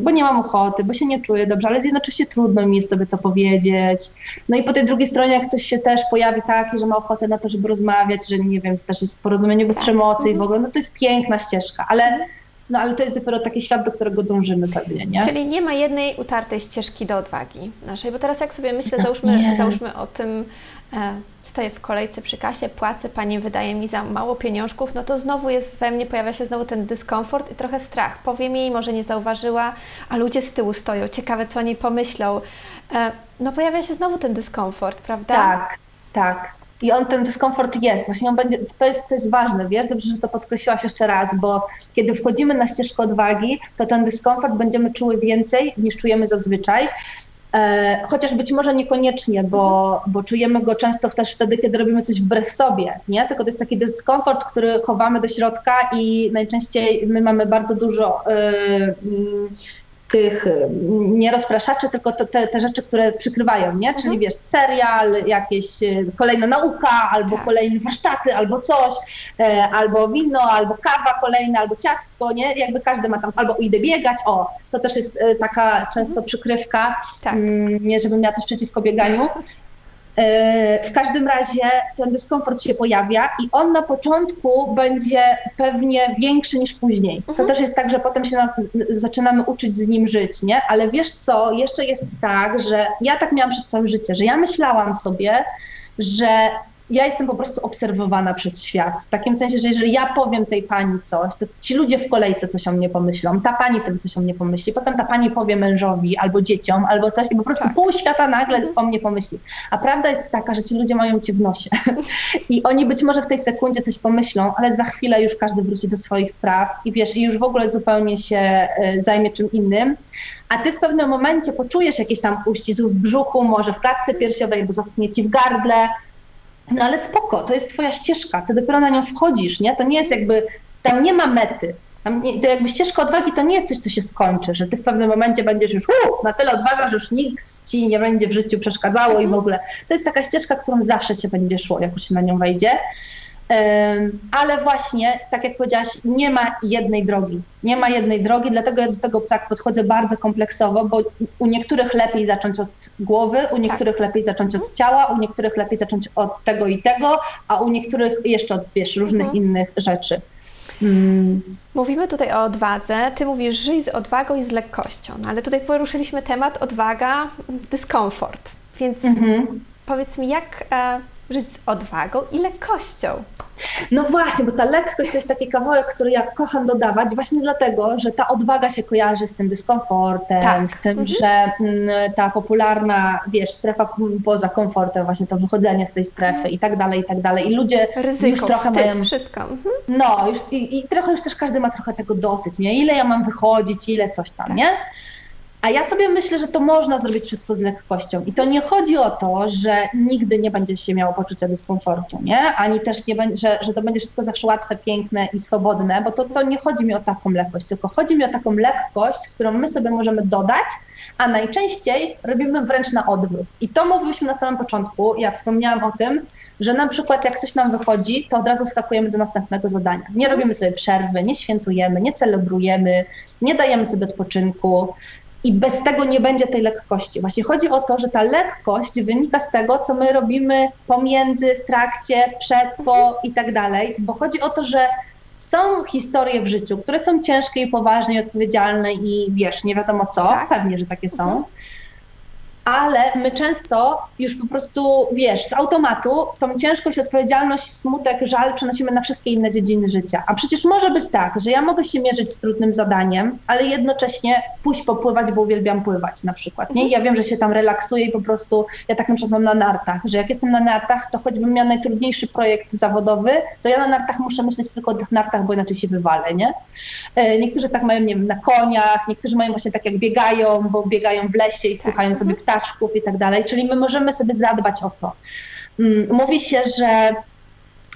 bo nie mam ochoty, bo się nie czuję dobrze, ale jednocześnie trudno mi jest sobie to powiedzieć. No i po tej drugiej stronie, jak ktoś się też pojawi taki, że ma ochotę na to, żeby rozmawiać, że nie wiem, też jest porozumienie bez przemocy i w ogóle, no to jest piękna ścieżka, ale no ale to jest dopiero taki świat, do którego dążymy pewnie, nie? Czyli nie ma jednej utartej ścieżki do odwagi naszej, bo teraz jak sobie myślę, załóżmy, załóżmy o tym, e, stoję w kolejce przy kasie, płacę, pani wydaje mi za mało pieniążków, no to znowu jest we mnie, pojawia się znowu ten dyskomfort i trochę strach. Powiem jej, może nie zauważyła, a ludzie z tyłu stoją, ciekawe co o niej pomyślą. E, no pojawia się znowu ten dyskomfort, prawda? Tak, tak. I on, ten dyskomfort jest, właśnie on będzie, to jest, to jest ważne, wiesz, dobrze, że to podkreśliłaś jeszcze raz, bo kiedy wchodzimy na ścieżkę odwagi, to ten dyskomfort będziemy czuły więcej niż czujemy zazwyczaj, chociaż być może niekoniecznie, bo, bo czujemy go często też wtedy, kiedy robimy coś wbrew sobie, nie? Tylko to jest taki dyskomfort, który chowamy do środka i najczęściej my mamy bardzo dużo y, tych mm, nie rozpraszaczy, tylko to, te, te rzeczy, które przykrywają, nie? Czyli mhm. wiesz, serial, jakieś e, kolejna nauka, albo tak. kolejne warsztaty, albo coś, e, albo wino, albo kawa kolejna, albo ciastko, nie? Jakby każdy ma tam, albo idę biegać, o, to też jest e, taka często mhm. przykrywka, tak. mm, nie żebym miała coś przeciwko bieganiu, w każdym razie ten dyskomfort się pojawia i on na początku będzie pewnie większy niż później. To mhm. też jest tak, że potem się na, zaczynamy uczyć z nim żyć, nie? Ale wiesz co, jeszcze jest tak, że ja tak miałam przez całe życie, że ja myślałam sobie, że ja jestem po prostu obserwowana przez świat. W takim sensie, że jeżeli ja powiem tej pani coś, to ci ludzie w kolejce coś o mnie pomyślą, ta pani sobie coś o mnie pomyśli, potem ta pani powie mężowi albo dzieciom, albo coś i po prostu tak. pół świata nagle o mnie pomyśli. A prawda jest taka, że ci ludzie mają cię w nosie. I oni być może w tej sekundzie coś pomyślą, ale za chwilę już każdy wróci do swoich spraw i wiesz, i już w ogóle zupełnie się y, zajmie czym innym a ty w pewnym momencie poczujesz jakieś tam uścisk w brzuchu, może w klatce piersiowej, bo zasnie ci w gardle, no ale spoko, to jest twoja ścieżka, ty dopiero na nią wchodzisz, nie? To nie jest jakby, tam nie ma mety. Tam nie, to jakby ścieżka odwagi to nie jest coś, co się skończy, że ty w pewnym momencie będziesz już uu, na tyle odważna, że już nikt ci nie będzie w życiu przeszkadzało i w ogóle. To jest taka ścieżka, którą zawsze się będzie szło, jak już się na nią wejdzie. Ale właśnie, tak jak powiedziałaś, nie ma jednej drogi. Nie ma jednej drogi, dlatego ja do tego tak podchodzę bardzo kompleksowo, bo u niektórych lepiej zacząć od głowy, u niektórych tak. lepiej zacząć od ciała, u niektórych lepiej zacząć od tego i tego, a u niektórych jeszcze od wiesz, różnych mhm. innych rzeczy. Hmm. Mówimy tutaj o odwadze. Ty mówisz, żyj z odwagą i z lekkością, no ale tutaj poruszyliśmy temat odwaga, dyskomfort. Więc mhm. powiedz mi, jak e, żyć z odwagą i lekkością. No właśnie, bo ta lekkość to jest taki kawałek, który ja kocham dodawać, właśnie dlatego, że ta odwaga się kojarzy z tym dyskomfortem, tak. z tym, mhm. że mm, ta popularna, wiesz, strefa poza komfortem, właśnie to wychodzenie z tej strefy i tak dalej, i tak dalej. I ludzie Ryzyko, już trochę wstyd, mają. wszystko. Mhm. No, już, i, i, trochę już też każdy ma trochę tego dosyć, nie? Ile ja mam wychodzić, ile coś tam, tak. nie? A ja sobie myślę, że to można zrobić wszystko z lekkością. I to nie chodzi o to, że nigdy nie będzie się miało poczucia dyskomfortu, nie? Ani też nie będzie, że, że to będzie wszystko zawsze łatwe, piękne i swobodne, bo to, to nie chodzi mi o taką lekkość, tylko chodzi mi o taką lekkość, którą my sobie możemy dodać, a najczęściej robimy wręcz na odwrót. I to mówiliśmy na samym początku, ja wspomniałam o tym, że na przykład jak coś nam wychodzi, to od razu skakujemy do następnego zadania. Nie robimy sobie przerwy, nie świętujemy, nie celebrujemy, nie dajemy sobie odpoczynku, i bez tego nie będzie tej lekkości. Właśnie chodzi o to, że ta lekkość wynika z tego, co my robimy pomiędzy, w trakcie, przed, po i tak dalej, bo chodzi o to, że są historie w życiu, które są ciężkie i poważne i odpowiedzialne i wiesz, nie wiadomo co, tak. pewnie, że takie są, mhm ale my często już po prostu, wiesz, z automatu tą ciężkość, odpowiedzialność, smutek, żal przenosimy na wszystkie inne dziedziny życia. A przecież może być tak, że ja mogę się mierzyć z trudnym zadaniem, ale jednocześnie pójść popływać, bo uwielbiam pływać na przykład, nie? I ja wiem, że się tam relaksuję i po prostu, ja tak na przykład mam na nartach, że jak jestem na nartach, to choćbym miał najtrudniejszy projekt zawodowy, to ja na nartach muszę myśleć tylko o tych nartach, bo inaczej się wywalę, nie? E, niektórzy tak mają, nie wiem, na koniach, niektórzy mają właśnie tak jak biegają, bo biegają w lesie i słuchają sobie ptaków, ptaszków i tak dalej, czyli my możemy sobie zadbać o to. Mm, mówi się, że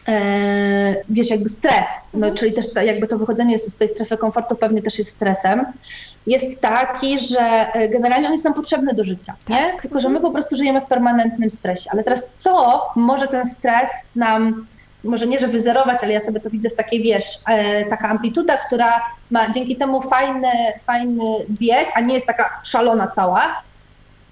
e, wiesz, jakby stres, no, mhm. czyli też jakby to wychodzenie z tej strefy komfortu pewnie też jest stresem, jest taki, że e, generalnie on jest nam potrzebny do życia, nie? Tak. Tylko, że my po prostu żyjemy w permanentnym stresie. Ale teraz co może ten stres nam, może nie, że wyzerować, ale ja sobie to widzę w takiej, wiesz, e, taka amplituda, która ma dzięki temu fajny, fajny bieg, a nie jest taka szalona cała,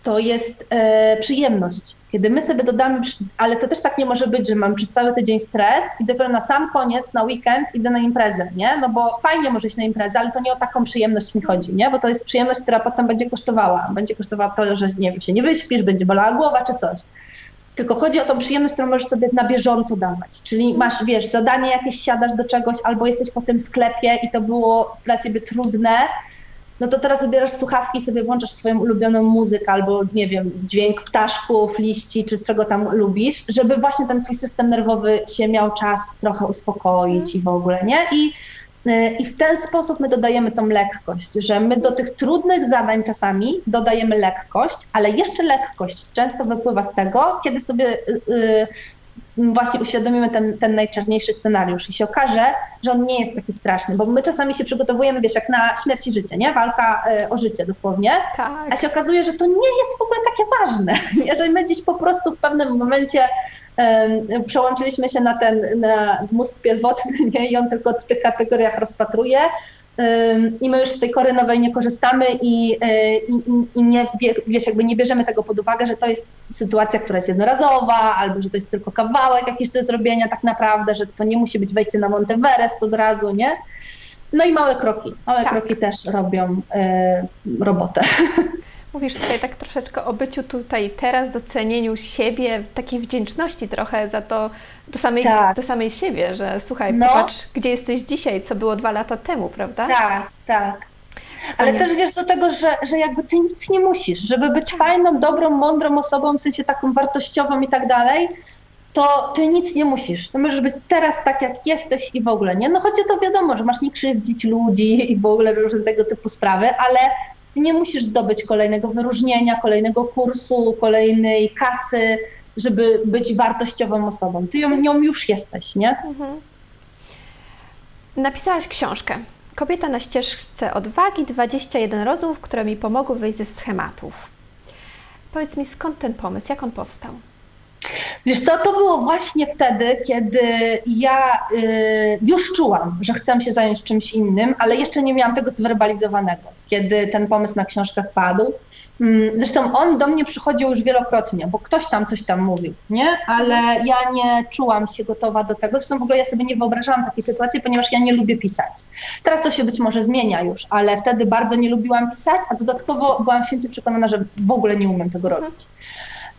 to jest e, przyjemność. Kiedy my sobie dodamy, ale to też tak nie może być, że mam przez cały tydzień stres i dopiero na sam koniec, na weekend idę na imprezę, nie? No bo fajnie może iść na imprezę, ale to nie o taką przyjemność mi chodzi, nie? Bo to jest przyjemność, która potem będzie kosztowała. Będzie kosztowała to, że nie wiem, się nie wyśpisz, będzie bolała głowa czy coś. Tylko chodzi o tą przyjemność, którą możesz sobie na bieżąco dawać. Czyli masz, wiesz, zadanie jakieś, siadasz do czegoś, albo jesteś po tym sklepie i to było dla ciebie trudne, no to teraz wybierasz słuchawki i sobie włączasz swoją ulubioną muzykę albo, nie wiem, dźwięk ptaszków, liści, czy z czego tam lubisz, żeby właśnie ten twój system nerwowy się miał czas trochę uspokoić i w ogóle, nie? I, y, I w ten sposób my dodajemy tą lekkość, że my do tych trudnych zadań czasami dodajemy lekkość, ale jeszcze lekkość często wypływa z tego, kiedy sobie y, właśnie uświadomimy ten, ten najczarniejszy scenariusz i się okaże, że on nie jest taki straszny, bo my czasami się przygotowujemy, wiesz, jak na śmierć i życie, nie? Walka y, o życie dosłownie, tak. a się okazuje, że to nie jest w ogóle takie ważne. Jeżeli my gdzieś po prostu w pewnym momencie um, przełączyliśmy się na ten na mózg pierwotny nie? i on tylko w tych kategoriach rozpatruje, i my już z tej kory nowej nie korzystamy i, y, i, i, nie, wiesz, jakby nie bierzemy tego pod uwagę, że to jest sytuacja, która jest jednorazowa, albo że to jest tylko kawałek jakiś do zrobienia tak naprawdę, że to nie musi być wejście na Monteverest od razu, nie? No i małe kroki. Małe tak. kroki też robią y, robotę. Mówisz tutaj tak troszeczkę o byciu tutaj teraz, docenieniu siebie, takiej wdzięczności trochę za to do samej, tak. do samej siebie, że słuchaj, no. popatrz, gdzie jesteś dzisiaj, co było dwa lata temu, prawda? Tak, tak. Ale też wiesz do tego, że, że jakby ty nic nie musisz, żeby być fajną, dobrą, mądrą osobą, w sensie taką wartościową i tak dalej, to ty nic nie musisz. To możesz być teraz tak, jak jesteś i w ogóle, nie? No chodzi o to wiadomo, że masz nie krzywdzić ludzi i w ogóle różne tego typu sprawy, ale ty nie musisz zdobyć kolejnego wyróżnienia, kolejnego kursu, kolejnej kasy, żeby być wartościową osobą. Ty ją, nią już jesteś, nie? Mhm. Napisałaś książkę. Kobieta na ścieżce odwagi, 21 rozmów, które mi pomogły wyjść ze schematów. Powiedz mi, skąd ten pomysł, jak on powstał? Wiesz co, to było właśnie wtedy, kiedy ja y, już czułam, że chcę się zająć czymś innym, ale jeszcze nie miałam tego zwerbalizowanego, kiedy ten pomysł na książkę wpadł. Mm, zresztą on do mnie przychodził już wielokrotnie, bo ktoś tam coś tam mówił, nie? Ale ja nie czułam się gotowa do tego. Zresztą w ogóle ja sobie nie wyobrażałam takiej sytuacji, ponieważ ja nie lubię pisać. Teraz to się być może zmienia już, ale wtedy bardzo nie lubiłam pisać, a dodatkowo byłam święcie przekonana, że w ogóle nie umiem tego robić.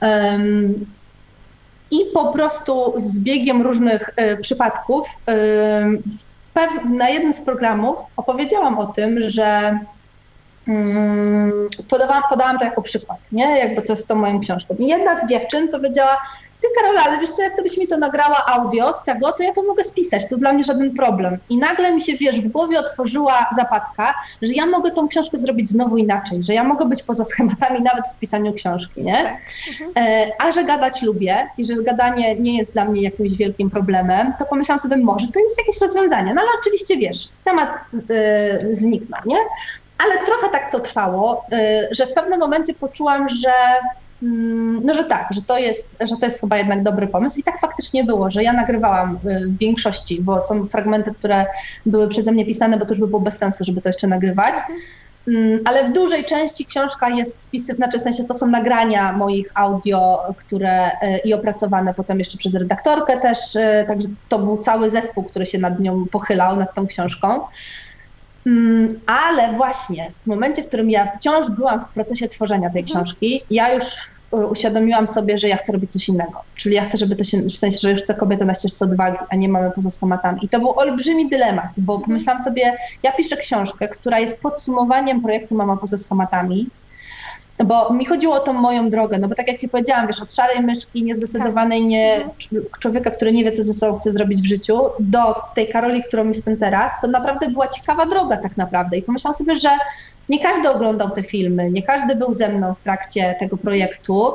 Um, i po prostu z biegiem różnych y, przypadków y, na jednym z programów opowiedziałam o tym, że podawałam, podałam to jako przykład, nie? Jakby to z tą moją książką. I jedna z dziewczyn powiedziała, ty Karola, ale wiesz co, jak to byś mi to nagrała audio z tego, to ja to mogę spisać, to dla mnie żaden problem. I nagle mi się, wiesz, w głowie otworzyła zapadka, że ja mogę tą książkę zrobić znowu inaczej, że ja mogę być poza schematami nawet w pisaniu książki, nie? Tak. Mhm. E, a że gadać lubię i że gadanie nie jest dla mnie jakimś wielkim problemem, to pomyślałam sobie, może to jest jakieś rozwiązanie. No ale oczywiście, wiesz, temat yy, zniknął, nie? Ale trochę tak to trwało, y, że w pewnym momencie poczułam, że mm, no, że tak, że to, jest, że to jest chyba jednak dobry pomysł. I tak faktycznie było, że ja nagrywałam y, w większości, bo są fragmenty, które były przeze mnie pisane, bo to już by było bez sensu, żeby to jeszcze nagrywać. Mm, ale w dużej części książka jest spisy, znaczy w sensie to są nagrania moich audio, które y, i opracowane potem jeszcze przez redaktorkę też, także to był cały zespół, który się nad nią pochylał, nad tą książką. Mm, ale właśnie w momencie, w którym ja wciąż byłam w procesie tworzenia tej mhm. książki, ja już e, uświadomiłam sobie, że ja chcę robić coś innego. Czyli ja chcę, żeby to się, w sensie, że już chcę kobietę na ścieżce odwagi, a nie mamy poza schematami. I to był olbrzymi dylemat, bo mhm. pomyślałam sobie, ja piszę książkę, która jest podsumowaniem projektu Mama poza bo mi chodziło o tą moją drogę, no bo tak jak Ci powiedziałam, wiesz, od szarej myszki, niezdecydowanej, tak. nie, mhm. człowieka, który nie wie, co ze sobą chce zrobić w życiu, do tej Karoli, którą jestem teraz, to naprawdę była ciekawa droga tak naprawdę. I pomyślałam sobie, że nie każdy oglądał te filmy, nie każdy był ze mną w trakcie tego projektu,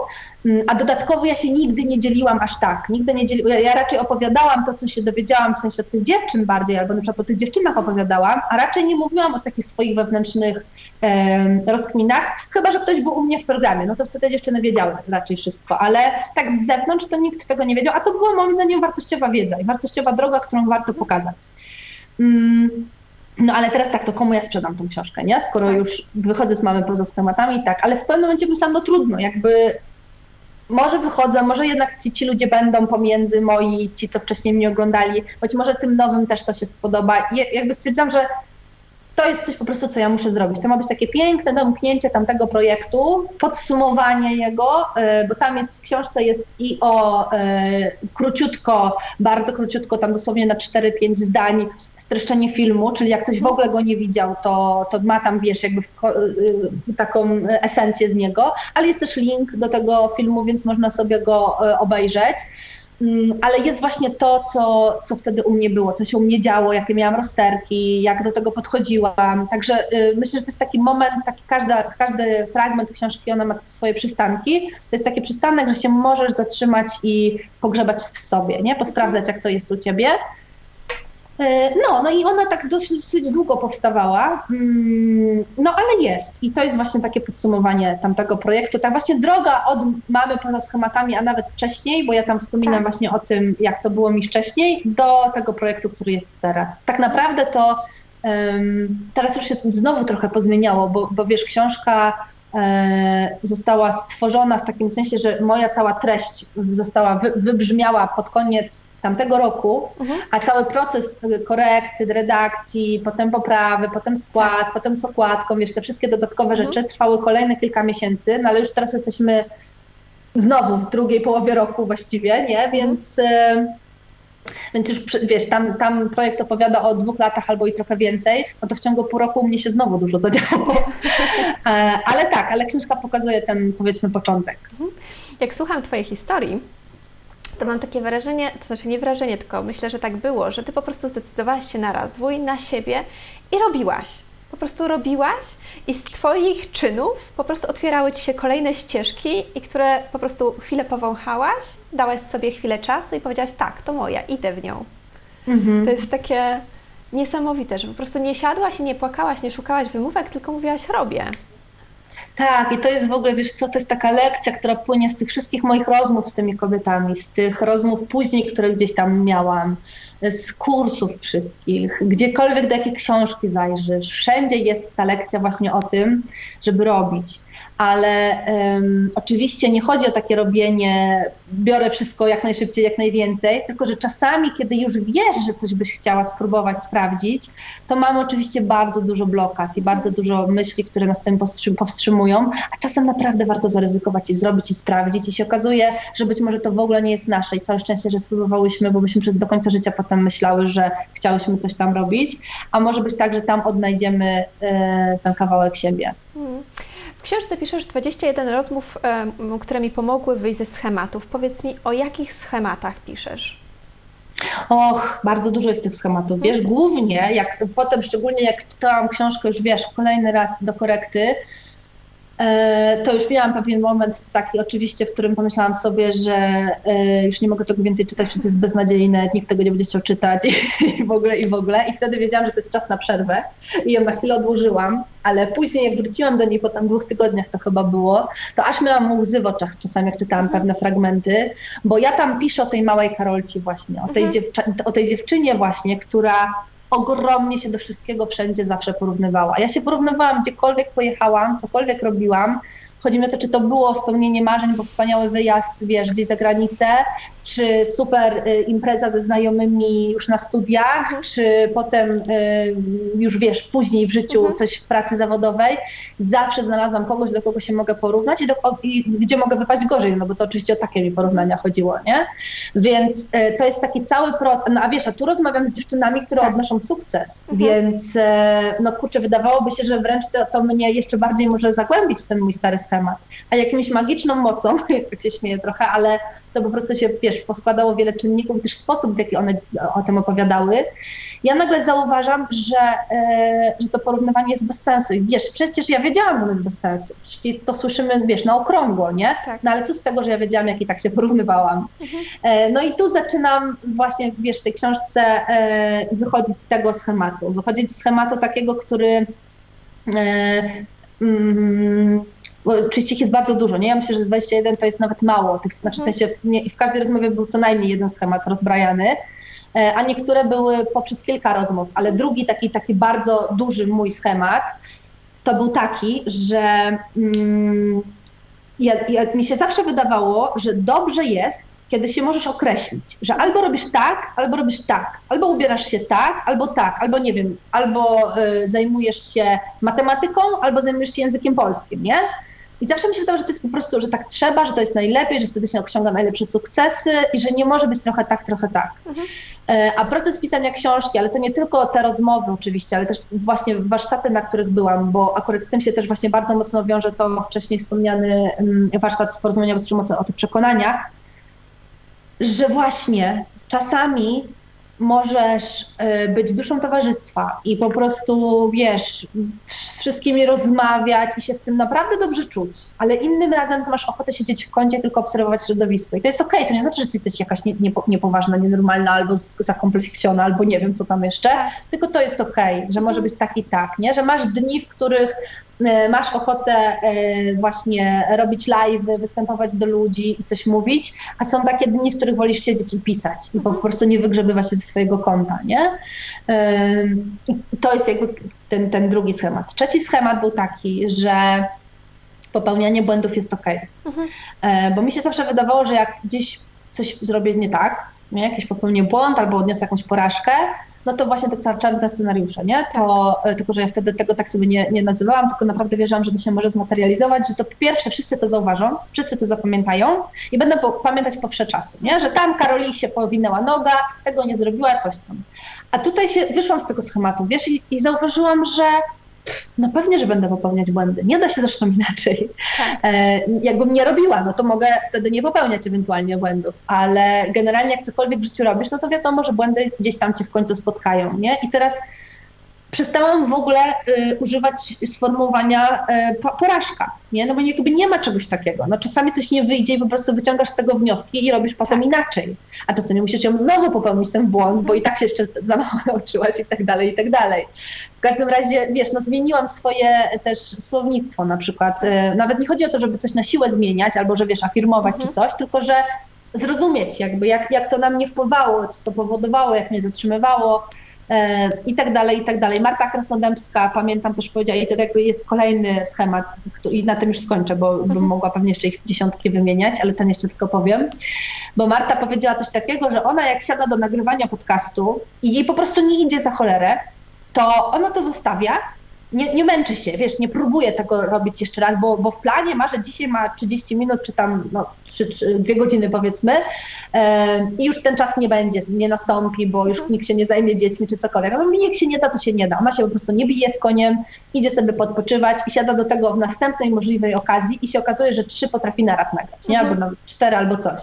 mm, a dodatkowo ja się nigdy nie dzieliłam aż tak. Nigdy nie dzieli... Ja raczej opowiadałam to, co się dowiedziałam, w sensie od tych dziewczyn bardziej, albo na przykład o tych dziewczynach opowiadałam, a raczej nie mówiłam o takich swoich wewnętrznych e, rozkminach, chyba że ktoś był u mnie w programie, no to wtedy dziewczyny wiedziały raczej wszystko, ale tak z zewnątrz to nikt tego nie wiedział, a to była moim zdaniem wartościowa wiedza i wartościowa droga, którą warto pokazać. Mm. No ale teraz tak, to komu ja sprzedam tą książkę, nie? Skoro tak. już wychodzę z mamy poza schematami, tak, ale w pewnym momencie myślałam, no trudno, jakby może wychodzę, może jednak ci, ci ludzie będą pomiędzy moi, ci, co wcześniej mnie oglądali, być może tym nowym też to się spodoba. I jakby stwierdzam, że to jest coś po prostu, co ja muszę zrobić. To ma być takie piękne domknięcie tamtego projektu, podsumowanie jego, y, bo tam jest w książce jest i o y, króciutko, bardzo króciutko, tam dosłownie na 4-5 zdań streszczenie filmu, czyli jak ktoś w ogóle go nie widział, to, to ma tam, wiesz, jakby w, y, taką esencję z niego, ale jest też link do tego filmu, więc można sobie go obejrzeć. Mm, ale jest właśnie to, co, co wtedy u mnie było, co się u mnie działo, jakie miałam rozterki, jak do tego podchodziłam. Także y, myślę, że to jest taki moment, taki każda, każdy fragment książki, ona ma swoje przystanki. To jest taki przystanek, że się możesz zatrzymać i pogrzebać w sobie, nie? Posprawdzać, jak to jest u ciebie. E, no, no i ona tak dosyć, długo powstawała, mm, no ale jest. I to jest właśnie takie podsumowanie tamtego projektu. Ta właśnie droga od mamy poza schematami, a nawet wcześniej, bo ja tam wspominam tak. właśnie o tym, jak to było mi wcześniej, do tego projektu, który jest teraz. Tak naprawdę to um, teraz już się znowu trochę pozmieniało, bo, bo wiesz, książka e, została stworzona w takim sensie, że moja cała treść została, wy, wybrzmiała pod koniec tamtego roku, mhm. a cały proces korekty, redakcji, potem poprawy, potem skład, tak. potem z okładką, wiesz, te wszystkie dodatkowe mhm. rzeczy trwały kolejne kilka miesięcy, no ale już teraz jesteśmy znowu w drugiej połowie roku właściwie, nie? Mhm. Więc, mhm. więc już wiesz, tam, tam projekt opowiada o dwóch latach albo i trochę więcej, no to w ciągu pół roku u mnie się znowu dużo zadziało. E, ale tak, ale książka pokazuje ten powiedzmy początek. Mhm. Jak słucham Twojej historii, to mam takie wrażenie, to znaczy nie wrażenie, tylko myślę, że tak było, że Ty po prostu zdecydowałaś się na rozwój, na siebie i robiłaś. Po prostu robiłaś i z Twoich czynów po prostu otwierały Ci się kolejne ścieżki i które po prostu chwilę powąchałaś, dałaś sobie chwilę czasu i powiedziałaś tak, to moja, idę w nią. Mhm. To jest takie niesamowite, że po prostu nie siadłaś i nie płakałaś, nie szukałaś wymówek, tylko mówiłaś robię. Tak, i to jest w ogóle, wiesz co, to jest taka lekcja, która płynie z tych wszystkich moich rozmów z tymi kobietami, z tych rozmów później, które gdzieś tam miałam, z kursów wszystkich, gdziekolwiek do jakiej książki zajrzysz, wszędzie jest ta lekcja właśnie o tym, żeby robić ale um, oczywiście nie chodzi o takie robienie, biorę wszystko jak najszybciej, jak najwięcej, tylko że czasami, kiedy już wiesz, że coś byś chciała spróbować sprawdzić, to mamy oczywiście bardzo dużo blokad i bardzo dużo myśli, które nas tym powstrzymują, a czasem naprawdę warto zaryzykować i zrobić i sprawdzić. I się okazuje, że być może to w ogóle nie jest nasze. I całe szczęście, że spróbowałyśmy, bo byśmy przez do końca życia potem myślały, że chciałyśmy coś tam robić, a może być tak, że tam odnajdziemy e, ten kawałek siebie. W książce piszesz 21 rozmów, które mi pomogły wyjść ze schematów. Powiedz mi, o jakich schematach piszesz? Och, bardzo dużo jest tych schematów. Wiesz, głównie, jak potem, szczególnie jak czytałam książkę już, wiesz, kolejny raz do korekty, to już miałam pewien moment taki oczywiście, w którym pomyślałam sobie, że e, już nie mogę tego więcej czytać, to jest beznadziejne, nikt tego nie będzie chciał czytać i w ogóle, i w ogóle. I wtedy wiedziałam, że to jest czas na przerwę i ją na chwilę odłożyłam, ale później jak wróciłam do niej po tam dwóch tygodniach to chyba było, to aż miałam łzy w oczach czasami, jak czytałam mhm. pewne fragmenty, bo ja tam piszę o tej małej Karolci właśnie, o tej, mhm. o tej dziewczynie właśnie, która ogromnie się do wszystkiego wszędzie zawsze porównywała. Ja się porównywałam gdziekolwiek pojechałam, cokolwiek robiłam, Chodzi mi o to, czy to było spełnienie marzeń, bo wspaniały wyjazd, wiesz, gdzieś za granicę, czy super y, impreza ze znajomymi już na studiach, mhm. czy potem y, już wiesz, później w życiu mhm. coś w pracy zawodowej. Zawsze znalazłam kogoś, do kogo się mogę porównać i, do, i gdzie mogę wypaść gorzej, no bo to oczywiście o takie mi porównania chodziło, nie? Więc y, to jest taki cały proces. No a wiesz, a tu rozmawiam z dziewczynami, które tak. odnoszą sukces, mhm. więc no kurczę, wydawałoby się, że wręcz to, to mnie jeszcze bardziej może zagłębić ten mój stary temat. A jakimś magiczną mocą, jak się śmieję trochę, ale to po prostu się, wiesz, poskładało wiele czynników, też sposób, w jaki one o tym opowiadały. Ja nagle zauważam, że, e, że to porównywanie jest bez sensu. I wiesz, przecież ja wiedziałam, że ono jest bez sensu. Przecież to słyszymy, wiesz, na okrągło, nie? Tak. No ale co z tego, że ja wiedziałam, jak i tak się porównywałam. Mhm. E, no i tu zaczynam właśnie, wiesz, w tej książce e, wychodzić z tego schematu. Wychodzić z schematu takiego, który mm, bo oczywiście ich jest bardzo dużo, nie? Ja myślę, że 21 to jest nawet mało, tych, znaczy w mhm. sensie w, w każdej rozmowie był co najmniej jeden schemat rozbrajany, e, a niektóre były poprzez kilka rozmów, ale drugi taki, taki bardzo duży mój schemat to był taki, że mm, ja, ja, mi się zawsze wydawało, że dobrze jest, kiedy się możesz określić, że albo robisz tak, albo robisz tak, albo ubierasz się tak, albo tak, albo nie wiem, albo y, zajmujesz się matematyką, albo zajmujesz się językiem polskim, nie? I zawsze mi się wydawało, że to jest po prostu, że tak trzeba, że to jest najlepiej, że wtedy się osiąga najlepsze sukcesy i że nie może być trochę tak, trochę tak. Mhm. E, a proces pisania książki, ale to nie tylko te rozmowy oczywiście, ale też właśnie warsztaty, na których byłam, bo akurat z tym się też właśnie bardzo mocno wiąże to wcześniej wspomniany mm, warsztat z porozumienia bez przemocy o tych przekonaniach, że właśnie czasami możesz y, być duszą towarzystwa i po prostu, wiesz, z wszystkimi rozmawiać i się w tym naprawdę dobrze czuć, ale innym razem masz ochotę siedzieć w kącie, tylko obserwować środowisko. I to jest okej, okay. to nie znaczy, że ty jesteś jakaś nie, nie, niepoważna, nienormalna albo zakompleksiona, albo nie wiem, co tam jeszcze, tylko to jest okej, okay, że może być tak i tak, nie? Że masz dni, w których masz ochotę e, właśnie robić live, występować do ludzi i coś mówić, a są takie dni, w których wolisz siedzieć i pisać i po mhm. prostu nie wygrzebywać się ze swojego konta, nie? E, to jest jakby ten, ten drugi schemat. Trzeci schemat był taki, że popełnianie błędów jest ok. Mhm. Bo mi się zawsze wydawało, że jak gdzieś coś zrobię nie tak, nie? jakiś popełnię błąd albo odniosę jakąś porażkę, no to właśnie te czarne scenariusze, nie? To, e, tylko, że ja wtedy tego tak sobie nie, nie nazywałam, tylko naprawdę wierzyłam, że to się może zmaterializować, że to po pierwsze wszyscy to zauważą, wszyscy to zapamiętają i będą po, pamiętać po wsze czasy, nie? Że tam Karoli się powinęła noga, tego nie zrobiła, coś tam. A tutaj się wyszłam z tego schematu, wiesz, i, i zauważyłam, że no pewnie, że będę popełniać błędy. Nie da się zresztą inaczej. Tak. E, jakbym nie robiła, no to mogę wtedy nie popełniać ewentualnie błędów, ale generalnie jak cokolwiek w życiu robisz, no to wiadomo, że błędy gdzieś tam cię w końcu spotkają, nie? I teraz przestałam w ogóle y, używać sformułowania y, porażka, nie? No bo jakby nie ma czegoś takiego. No czasami coś nie wyjdzie i po prostu wyciągasz z tego wnioski i robisz potem tak. inaczej. A nie musisz ją znowu popełnić ten błąd, bo i tak się jeszcze za mało nauczyłaś i tak dalej, i tak dalej. W każdym razie, wiesz, no zmieniłam swoje też słownictwo na przykład. Y, nawet nie chodzi o to, żeby coś na siłę zmieniać albo, że wiesz, afirmować mhm. czy coś, tylko że zrozumieć jakby, jak, jak to na mnie wpływało, co to powodowało, jak mnie zatrzymywało, i tak dalej, i tak dalej. Marta Krasnodębska, pamiętam też powiedziała, i to jakby jest kolejny schemat, i na tym już skończę, bo bym mhm. mogła pewnie jeszcze ich dziesiątki wymieniać, ale ten jeszcze tylko powiem, bo Marta powiedziała coś takiego, że ona jak siada do nagrywania podcastu i jej po prostu nie idzie za cholerę, to ona to zostawia nie, nie męczy się, wiesz, nie próbuje tego robić jeszcze raz, bo, bo w planie ma, że dzisiaj ma 30 minut, czy tam no, 3, 3, 2 godziny powiedzmy yy, i już ten czas nie będzie, nie nastąpi, bo już nikt się nie zajmie dziećmi czy cokolwiek. No jak się nie da, to się nie da. Ona się po prostu nie bije z koniem, idzie sobie podpoczywać i siada do tego w następnej możliwej okazji i się okazuje, że trzy potrafi naraz nagrać, nie? Albo nawet cztery albo coś.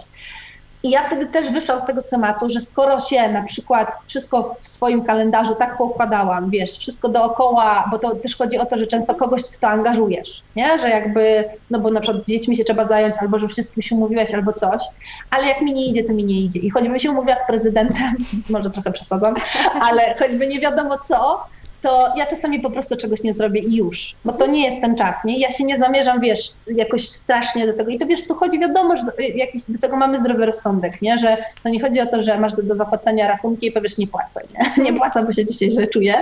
I ja wtedy też wyszłam z tego schematu, że skoro się na przykład wszystko w swoim kalendarzu tak poukładałam, wiesz, wszystko dookoła, bo to też chodzi o to, że często kogoś w to angażujesz, nie? Że jakby, no bo na przykład dziećmi się trzeba zająć, albo że wszystkim się umówiłaś, albo coś, ale jak mi nie idzie, to mi nie idzie. I choćbym się umówiła z prezydentem, może trochę przesadzam, ale choćby nie wiadomo co, to ja czasami po prostu czegoś nie zrobię i już, bo to nie jest ten czas, nie? Ja się nie zamierzam, wiesz, jakoś strasznie do tego. I to wiesz, tu chodzi, wiadomo, że do, jakiś, do tego mamy zdrowy rozsądek, nie? Że to nie chodzi o to, że masz do, do zapłacenia rachunki i powiesz, nie płacę, nie? Nie płacę, bo się dzisiaj źle czuję,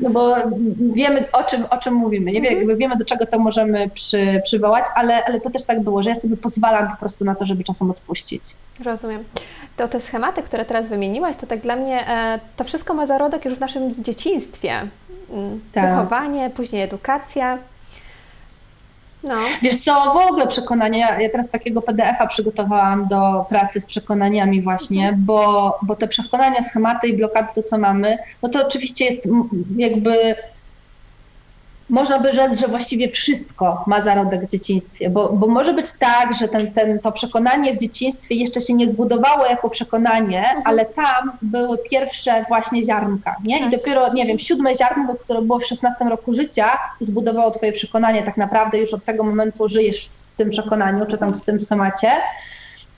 no bo wiemy, o czym, o czym mówimy, nie? Jakby wiemy, do czego to możemy przy, przywołać, ale, ale to też tak było, że ja sobie pozwalam po prostu na to, żeby czasem odpuścić. Rozumiem. To te schematy, które teraz wymieniłaś, to tak dla mnie e, to wszystko ma zarodek już w naszym dzieciństwie. Mm, tak. Wychowanie, później edukacja. No. Wiesz co, w ogóle przekonania, ja teraz takiego PDF-a przygotowałam do pracy z przekonaniami właśnie, mhm. bo, bo te przekonania, schematy i blokady, to co mamy, no to oczywiście jest jakby można by rzec, że właściwie wszystko ma zarodek w dzieciństwie, bo, bo może być tak, że ten, ten, to przekonanie w dzieciństwie jeszcze się nie zbudowało jako przekonanie, mhm. ale tam były pierwsze właśnie ziarnka, nie? I tak. dopiero, nie wiem, siódme ziarnko, które było w 16 roku życia, zbudowało twoje przekonanie, tak naprawdę już od tego momentu żyjesz w tym przekonaniu, czy tam w tym schemacie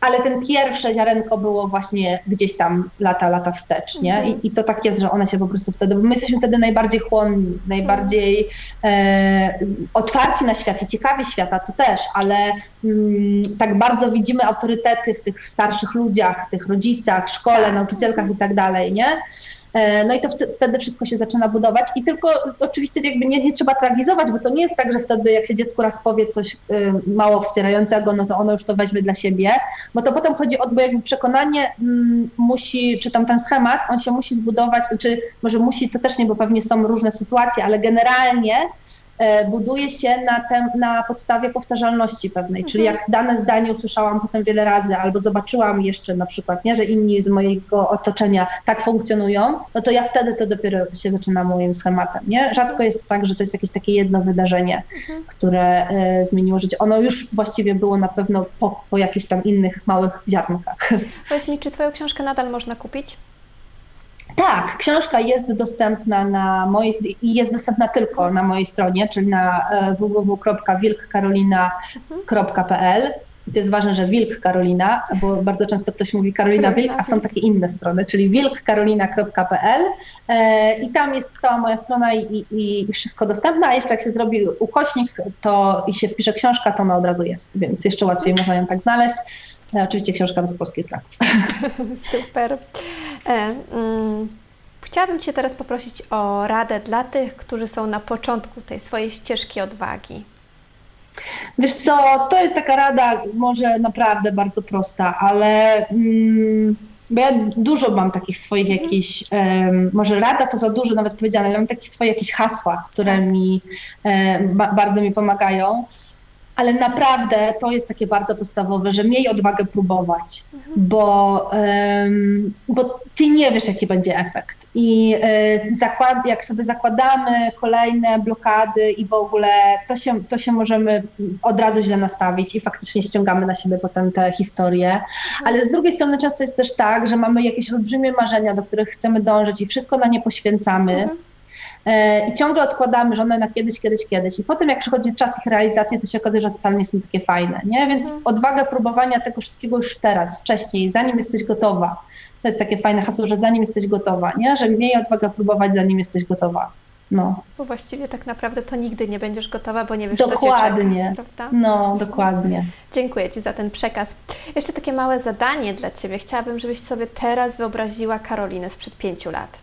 ale ten pierwsze ziarenko było właśnie gdzieś tam lata, lata wstecz, nie? I, I, to tak jest, że one się po prostu wtedy, bo my jesteśmy wtedy najbardziej chłonni, najbardziej e, otwarci na świat i ciekawi świata, to też, ale mm, tak bardzo widzimy autorytety w tych starszych ludziach, tych rodzicach, szkole, tak. nauczycielkach i tak dalej, nie? E, no i to wtedy wszystko się zaczyna budować i tylko oczywiście jakby nie, nie trzeba tragizować, bo to nie jest tak, że wtedy jak się dziecku raz powie coś y, mało wspierającego, no to ono już to weźmie dla siebie, bo to potem chodzi o, bo jakby przekonanie mm, musi, czy tam ten schemat, on się musi zbudować, czy może musi, to też nie, bo pewnie są różne sytuacje, ale generalnie buduje się na, tem, na podstawie powtarzalności pewnej, czyli mhm. jak dane zdanie usłyszałam potem wiele razy, albo zobaczyłam jeszcze na przykład, nie, że inni z mojego otoczenia tak funkcjonują, no to ja wtedy to dopiero się zaczyna moim schematem, nie? Rzadko jest tak, że to jest jakieś takie jedno wydarzenie, mhm. które e, zmieniło życie. Ono już właściwie było na pewno po, po jakichś tam innych małych ziarnkach. Powiedz mi, czy Twoją książkę nadal można kupić? Tak, książka jest dostępna na mojej i jest dostępna tylko na mojej stronie, czyli na e, www.wilkkarolina.pl. to jest ważne, że Wilk Karolina, bo bardzo często ktoś mówi Karolina Wilk, a są takie inne strony, czyli wilkkarolina.pl e, i tam jest cała moja strona i, i, i, wszystko dostępne, a jeszcze jak się zrobi ukośnik to i się wpisze książka, to ona od razu jest, więc jeszcze łatwiej można ją tak znaleźć. E, oczywiście książka bez polskiej znaków. Super. E, mm, chciałabym Cię teraz poprosić o radę dla tych, którzy są na początku tej swojej ścieżki odwagi. Wiesz co, to jest taka rada może naprawdę bardzo prosta, ale mm, bo ja dużo mam takich swoich jakichś, um, może rada to za dużo nawet powiedziane, ale mam takie swoje jakieś hasła, które tak. mi um, ba bardzo mi pomagają ale naprawdę to jest takie bardzo podstawowe, że miej odwagę próbować, mhm. bo, um, bo ty nie wiesz, jaki będzie efekt. I y, zakład, jak sobie zakładamy kolejne blokady i w ogóle, to się, to się możemy od razu źle nastawić i faktycznie ściągamy na siebie potem te historie. Mhm. Ale z drugiej strony często jest też tak, że mamy jakieś olbrzymie marzenia, do których chcemy dążyć i wszystko na nie poświęcamy. Mhm i ciągle odkładamy żonę na kiedyś, kiedyś, kiedyś. I potem jak przychodzi czas ich realizacji, to się okazuje, że wcale nie są takie fajne, nie? Więc mhm. odwaga próbowania tego wszystkiego już teraz, wcześniej, zanim jesteś gotowa. To jest takie fajne hasło, że zanim jesteś gotowa, nie? Że miej odwagę próbować, zanim jesteś gotowa. No. Bo właściwie tak naprawdę to nigdy nie będziesz gotowa, bo nie wiesz, dokładnie. co cię czeka, No, dokładnie. Dziękuję Ci za ten przekaz. Jeszcze takie małe zadanie dla Ciebie. Chciałabym, żebyś sobie teraz wyobraziła Karolinę sprzed pięciu lat.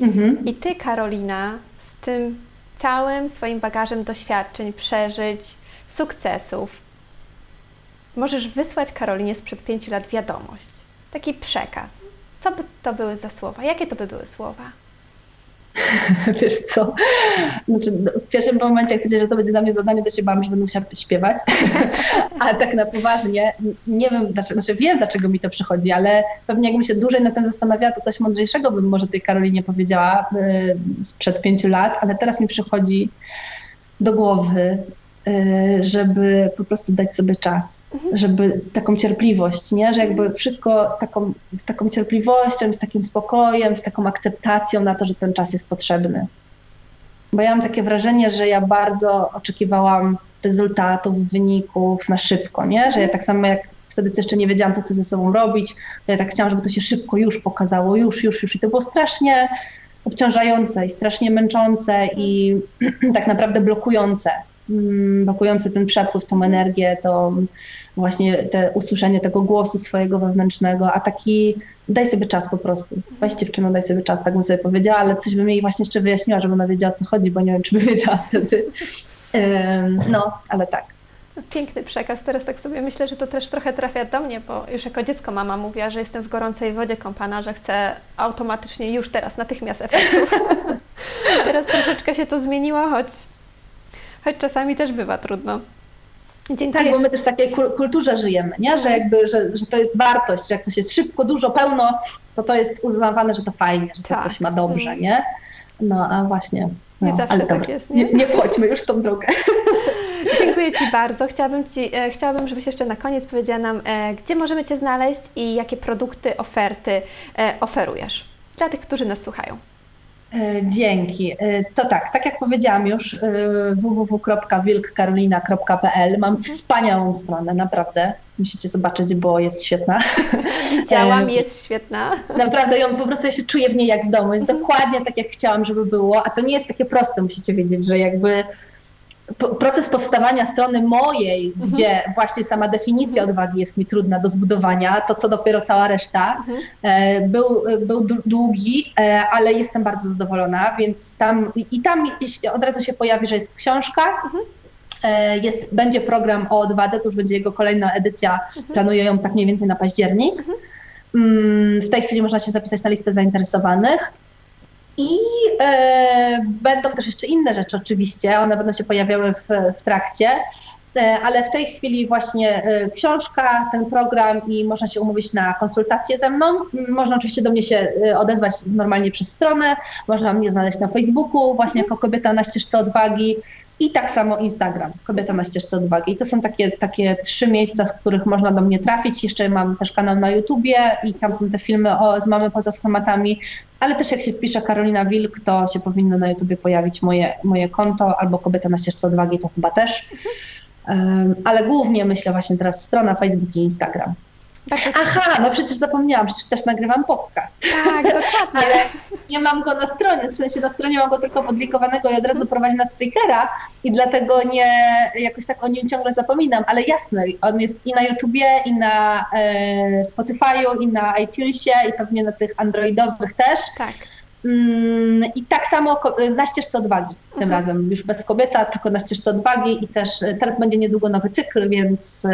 Mhm. I ty, Karolina, z tym całym swoim bagażem doświadczeń, przeżyć, sukcesów, możesz wysłać Karolinie sprzed pięciu lat wiadomość, taki przekaz. Co by to były za słowa? Jakie to by były słowa? Wiesz co, znaczy, no, w pierwszym momencie, jak powiedziałeś, że to będzie dla mnie zadanie, to się bałam, że będę musiała śpiewać, ale tak na poważnie, nie wiem, dlaczego, znaczy wiem, dlaczego mi to przychodzi, ale pewnie jakbym się dłużej na tym zastanawiała, to coś mądrzejszego bym może tej Karolinie powiedziała yy, sprzed pięciu lat, ale teraz mi przychodzi do głowy, Y, żeby po prostu dać sobie czas, mhm. żeby taką cierpliwość, nie? że jakby wszystko z taką, z taką cierpliwością, z takim spokojem, z taką akceptacją na to, że ten czas jest potrzebny. Bo ja mam takie wrażenie, że ja bardzo oczekiwałam rezultatów, wyników na szybko, nie? że ja tak samo jak wtedy co jeszcze nie wiedziałam, co chcę ze sobą robić, to ja tak chciałam, żeby to się szybko już pokazało, już, już, już. I to było strasznie obciążające i strasznie męczące i tak naprawdę blokujące Mm, blokujący ten przepływ, tą energię, to właśnie te usłyszenie tego głosu swojego wewnętrznego, a taki daj sobie czas po prostu. Weź dziewczyno, daj sobie czas, tak bym sobie powiedziała, ale coś bym jej właśnie jeszcze wyjaśniła, żeby ona wiedziała, o co chodzi, bo nie wiem, czy by wiedziała wtedy. No, ale tak. Piękny przekaz. Teraz tak sobie myślę, że to też trochę trafia do mnie, bo już jako dziecko mama mówiła, że jestem w gorącej wodzie kąpana, że chcę automatycznie już teraz, natychmiast efektów. teraz troszeczkę się to zmieniło, choć choć czasami też bywa trudno. Dziękuję. Tak, bo my też w takiej kulturze żyjemy, nie? Że, jakby, że, że to jest wartość, że jak coś jest szybko, dużo, pełno, to to jest uznawane, że to fajnie, że tak. to ktoś ma dobrze, mm. nie? No, a właśnie. No, nie zawsze ale tak dobra, jest, nie? nie? Nie wchodźmy już w tą drogę. Dziękuję Ci bardzo. Chciałabym, Ci, e, chciałabym, żebyś jeszcze na koniec powiedziała nam, e, gdzie możemy Cię znaleźć i jakie produkty, oferty e, oferujesz dla tych, którzy nas słuchają. E, dzięki. E, to tak, tak jak powiedziałam już, e, www.wilkkarolina.pl. Mam wspaniałą stronę, naprawdę. Musicie zobaczyć, bo jest świetna. Widziałam, jest świetna. Naprawdę ją po prostu ja się czuję w niej jak w domu. Jest mhm. dokładnie tak, jak chciałam, żeby było, a to nie jest takie proste, musicie wiedzieć, że jakby proces powstawania strony mojej, mhm. gdzie właśnie sama definicja odwagi jest mi trudna do zbudowania, to co dopiero cała reszta, mhm. e, był, był długi, e, ale jestem bardzo zadowolona, więc tam i tam od razu się pojawi, że jest książka, mhm. e, jest, będzie program o odwadze, to już będzie jego kolejna edycja, mhm. planuję ją tak mniej więcej na październik. Mhm. Mm, w tej chwili można się zapisać na listę zainteresowanych. I e, będą też jeszcze inne rzeczy oczywiście, one będą się pojawiały w, w trakcie, e, ale w tej chwili właśnie e, książka, ten program i można się umówić na konsultację ze mną. Można oczywiście do mnie się e, odezwać normalnie przez stronę, można mnie znaleźć na Facebooku właśnie jako kobieta na ścieżce odwagi. I tak samo Instagram, kobieta na ścieżce odwagi. I to są takie, takie trzy miejsca, z których można do mnie trafić. Jeszcze mam też kanał na YouTubie i tam są te filmy o, z Mamy poza schematami. Ale też jak się wpisze Karolina Wilk, to się powinno na YouTubie pojawić moje, moje konto albo kobieta na ścieżce odwagi, to chyba też. Um, ale głównie myślę właśnie teraz strona Facebook i Instagram. Aha, no przecież zapomniałam, przecież też nagrywam podcast. Tak, dokładnie. Ale nie mam go na stronie, w sensie na stronie mam go tylko podlikowanego i od razu prowadzi na Spreakera i dlatego nie, jakoś tak o nim ciągle zapominam, ale jasne, on jest i na YouTubie, i na e, Spotify'u, i na iTunesie, i pewnie na tych androidowych też. Tak. Mm, I tak samo na ścieżce odwagi tym Mhm. razem, już bez kobieta, tylko na ścieżce odwagi i też e, teraz będzie niedługo nowy cykl, więc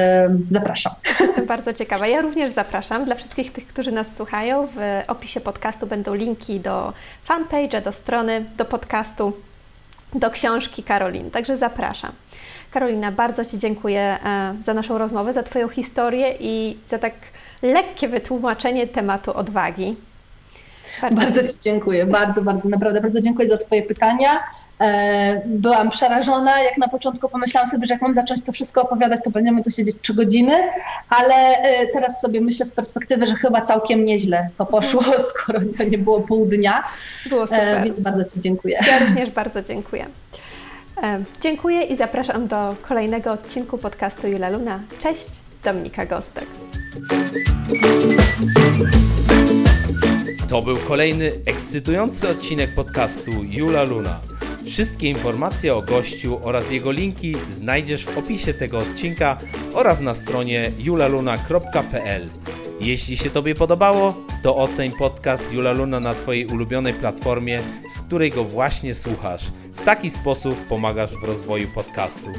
zapraszam. Jestem bardzo ciekawa. Ja również zapraszam. Dla wszystkich tych, którzy nas słuchają, w opisie podcastu będą linki do fanpage'a, do strony, do podcastu, do książki Karolin. Także zapraszam. Karolina, bardzo Ci dziękuję e, za naszą rozmowę, za Twoją historię i za tak lekkie wytłumaczenie tematu odwagi. Bardzo Ci dziękuję, bardzo, bardzo, naprawdę bardzo dziękuję za Twoje pytania. E, Byłam przerażona, jak na początku pomyślałam sobie, że jak mam zacząć to wszystko opowiadać, to będziemy tu siedzieć trzy godziny, ale e, teraz sobie myślę z perspektywy, że chyba całkiem nieźle to poszło, skoro to nie było pół dnia, Było E, super. więc bardzo Ci dziękuję. Ja również bardzo dziękuję. Dziękuję i zapraszam do kolejnego odcinku podcastu Jula Luna. Cześć, Dominika Gostek. To był kolejny ekscytujący odcinek podcastu Jula Luna. Wszystkie informacje o gościu oraz jego linki znajdziesz w opisie tego odcinka oraz na stronie julaluna.pl. Jeśli się Tobie podobało, to oceń podcast Jula Luna na Twojej ulubionej platformie, z której go właśnie słuchasz. W taki sposób pomagasz w rozwoju podcastu.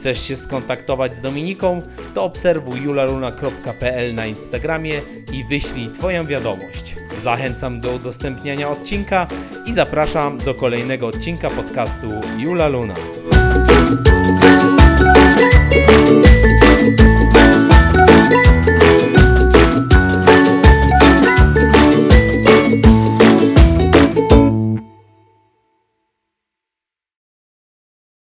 Chcesz się skontaktować z Dominiką, to obserwuj julaluna.pl na Instagramie i wyślij Twoją wiadomość. Zachęcam do udostępniania odcinka i zapraszam do kolejnego odcinka podcastu Jula Luna.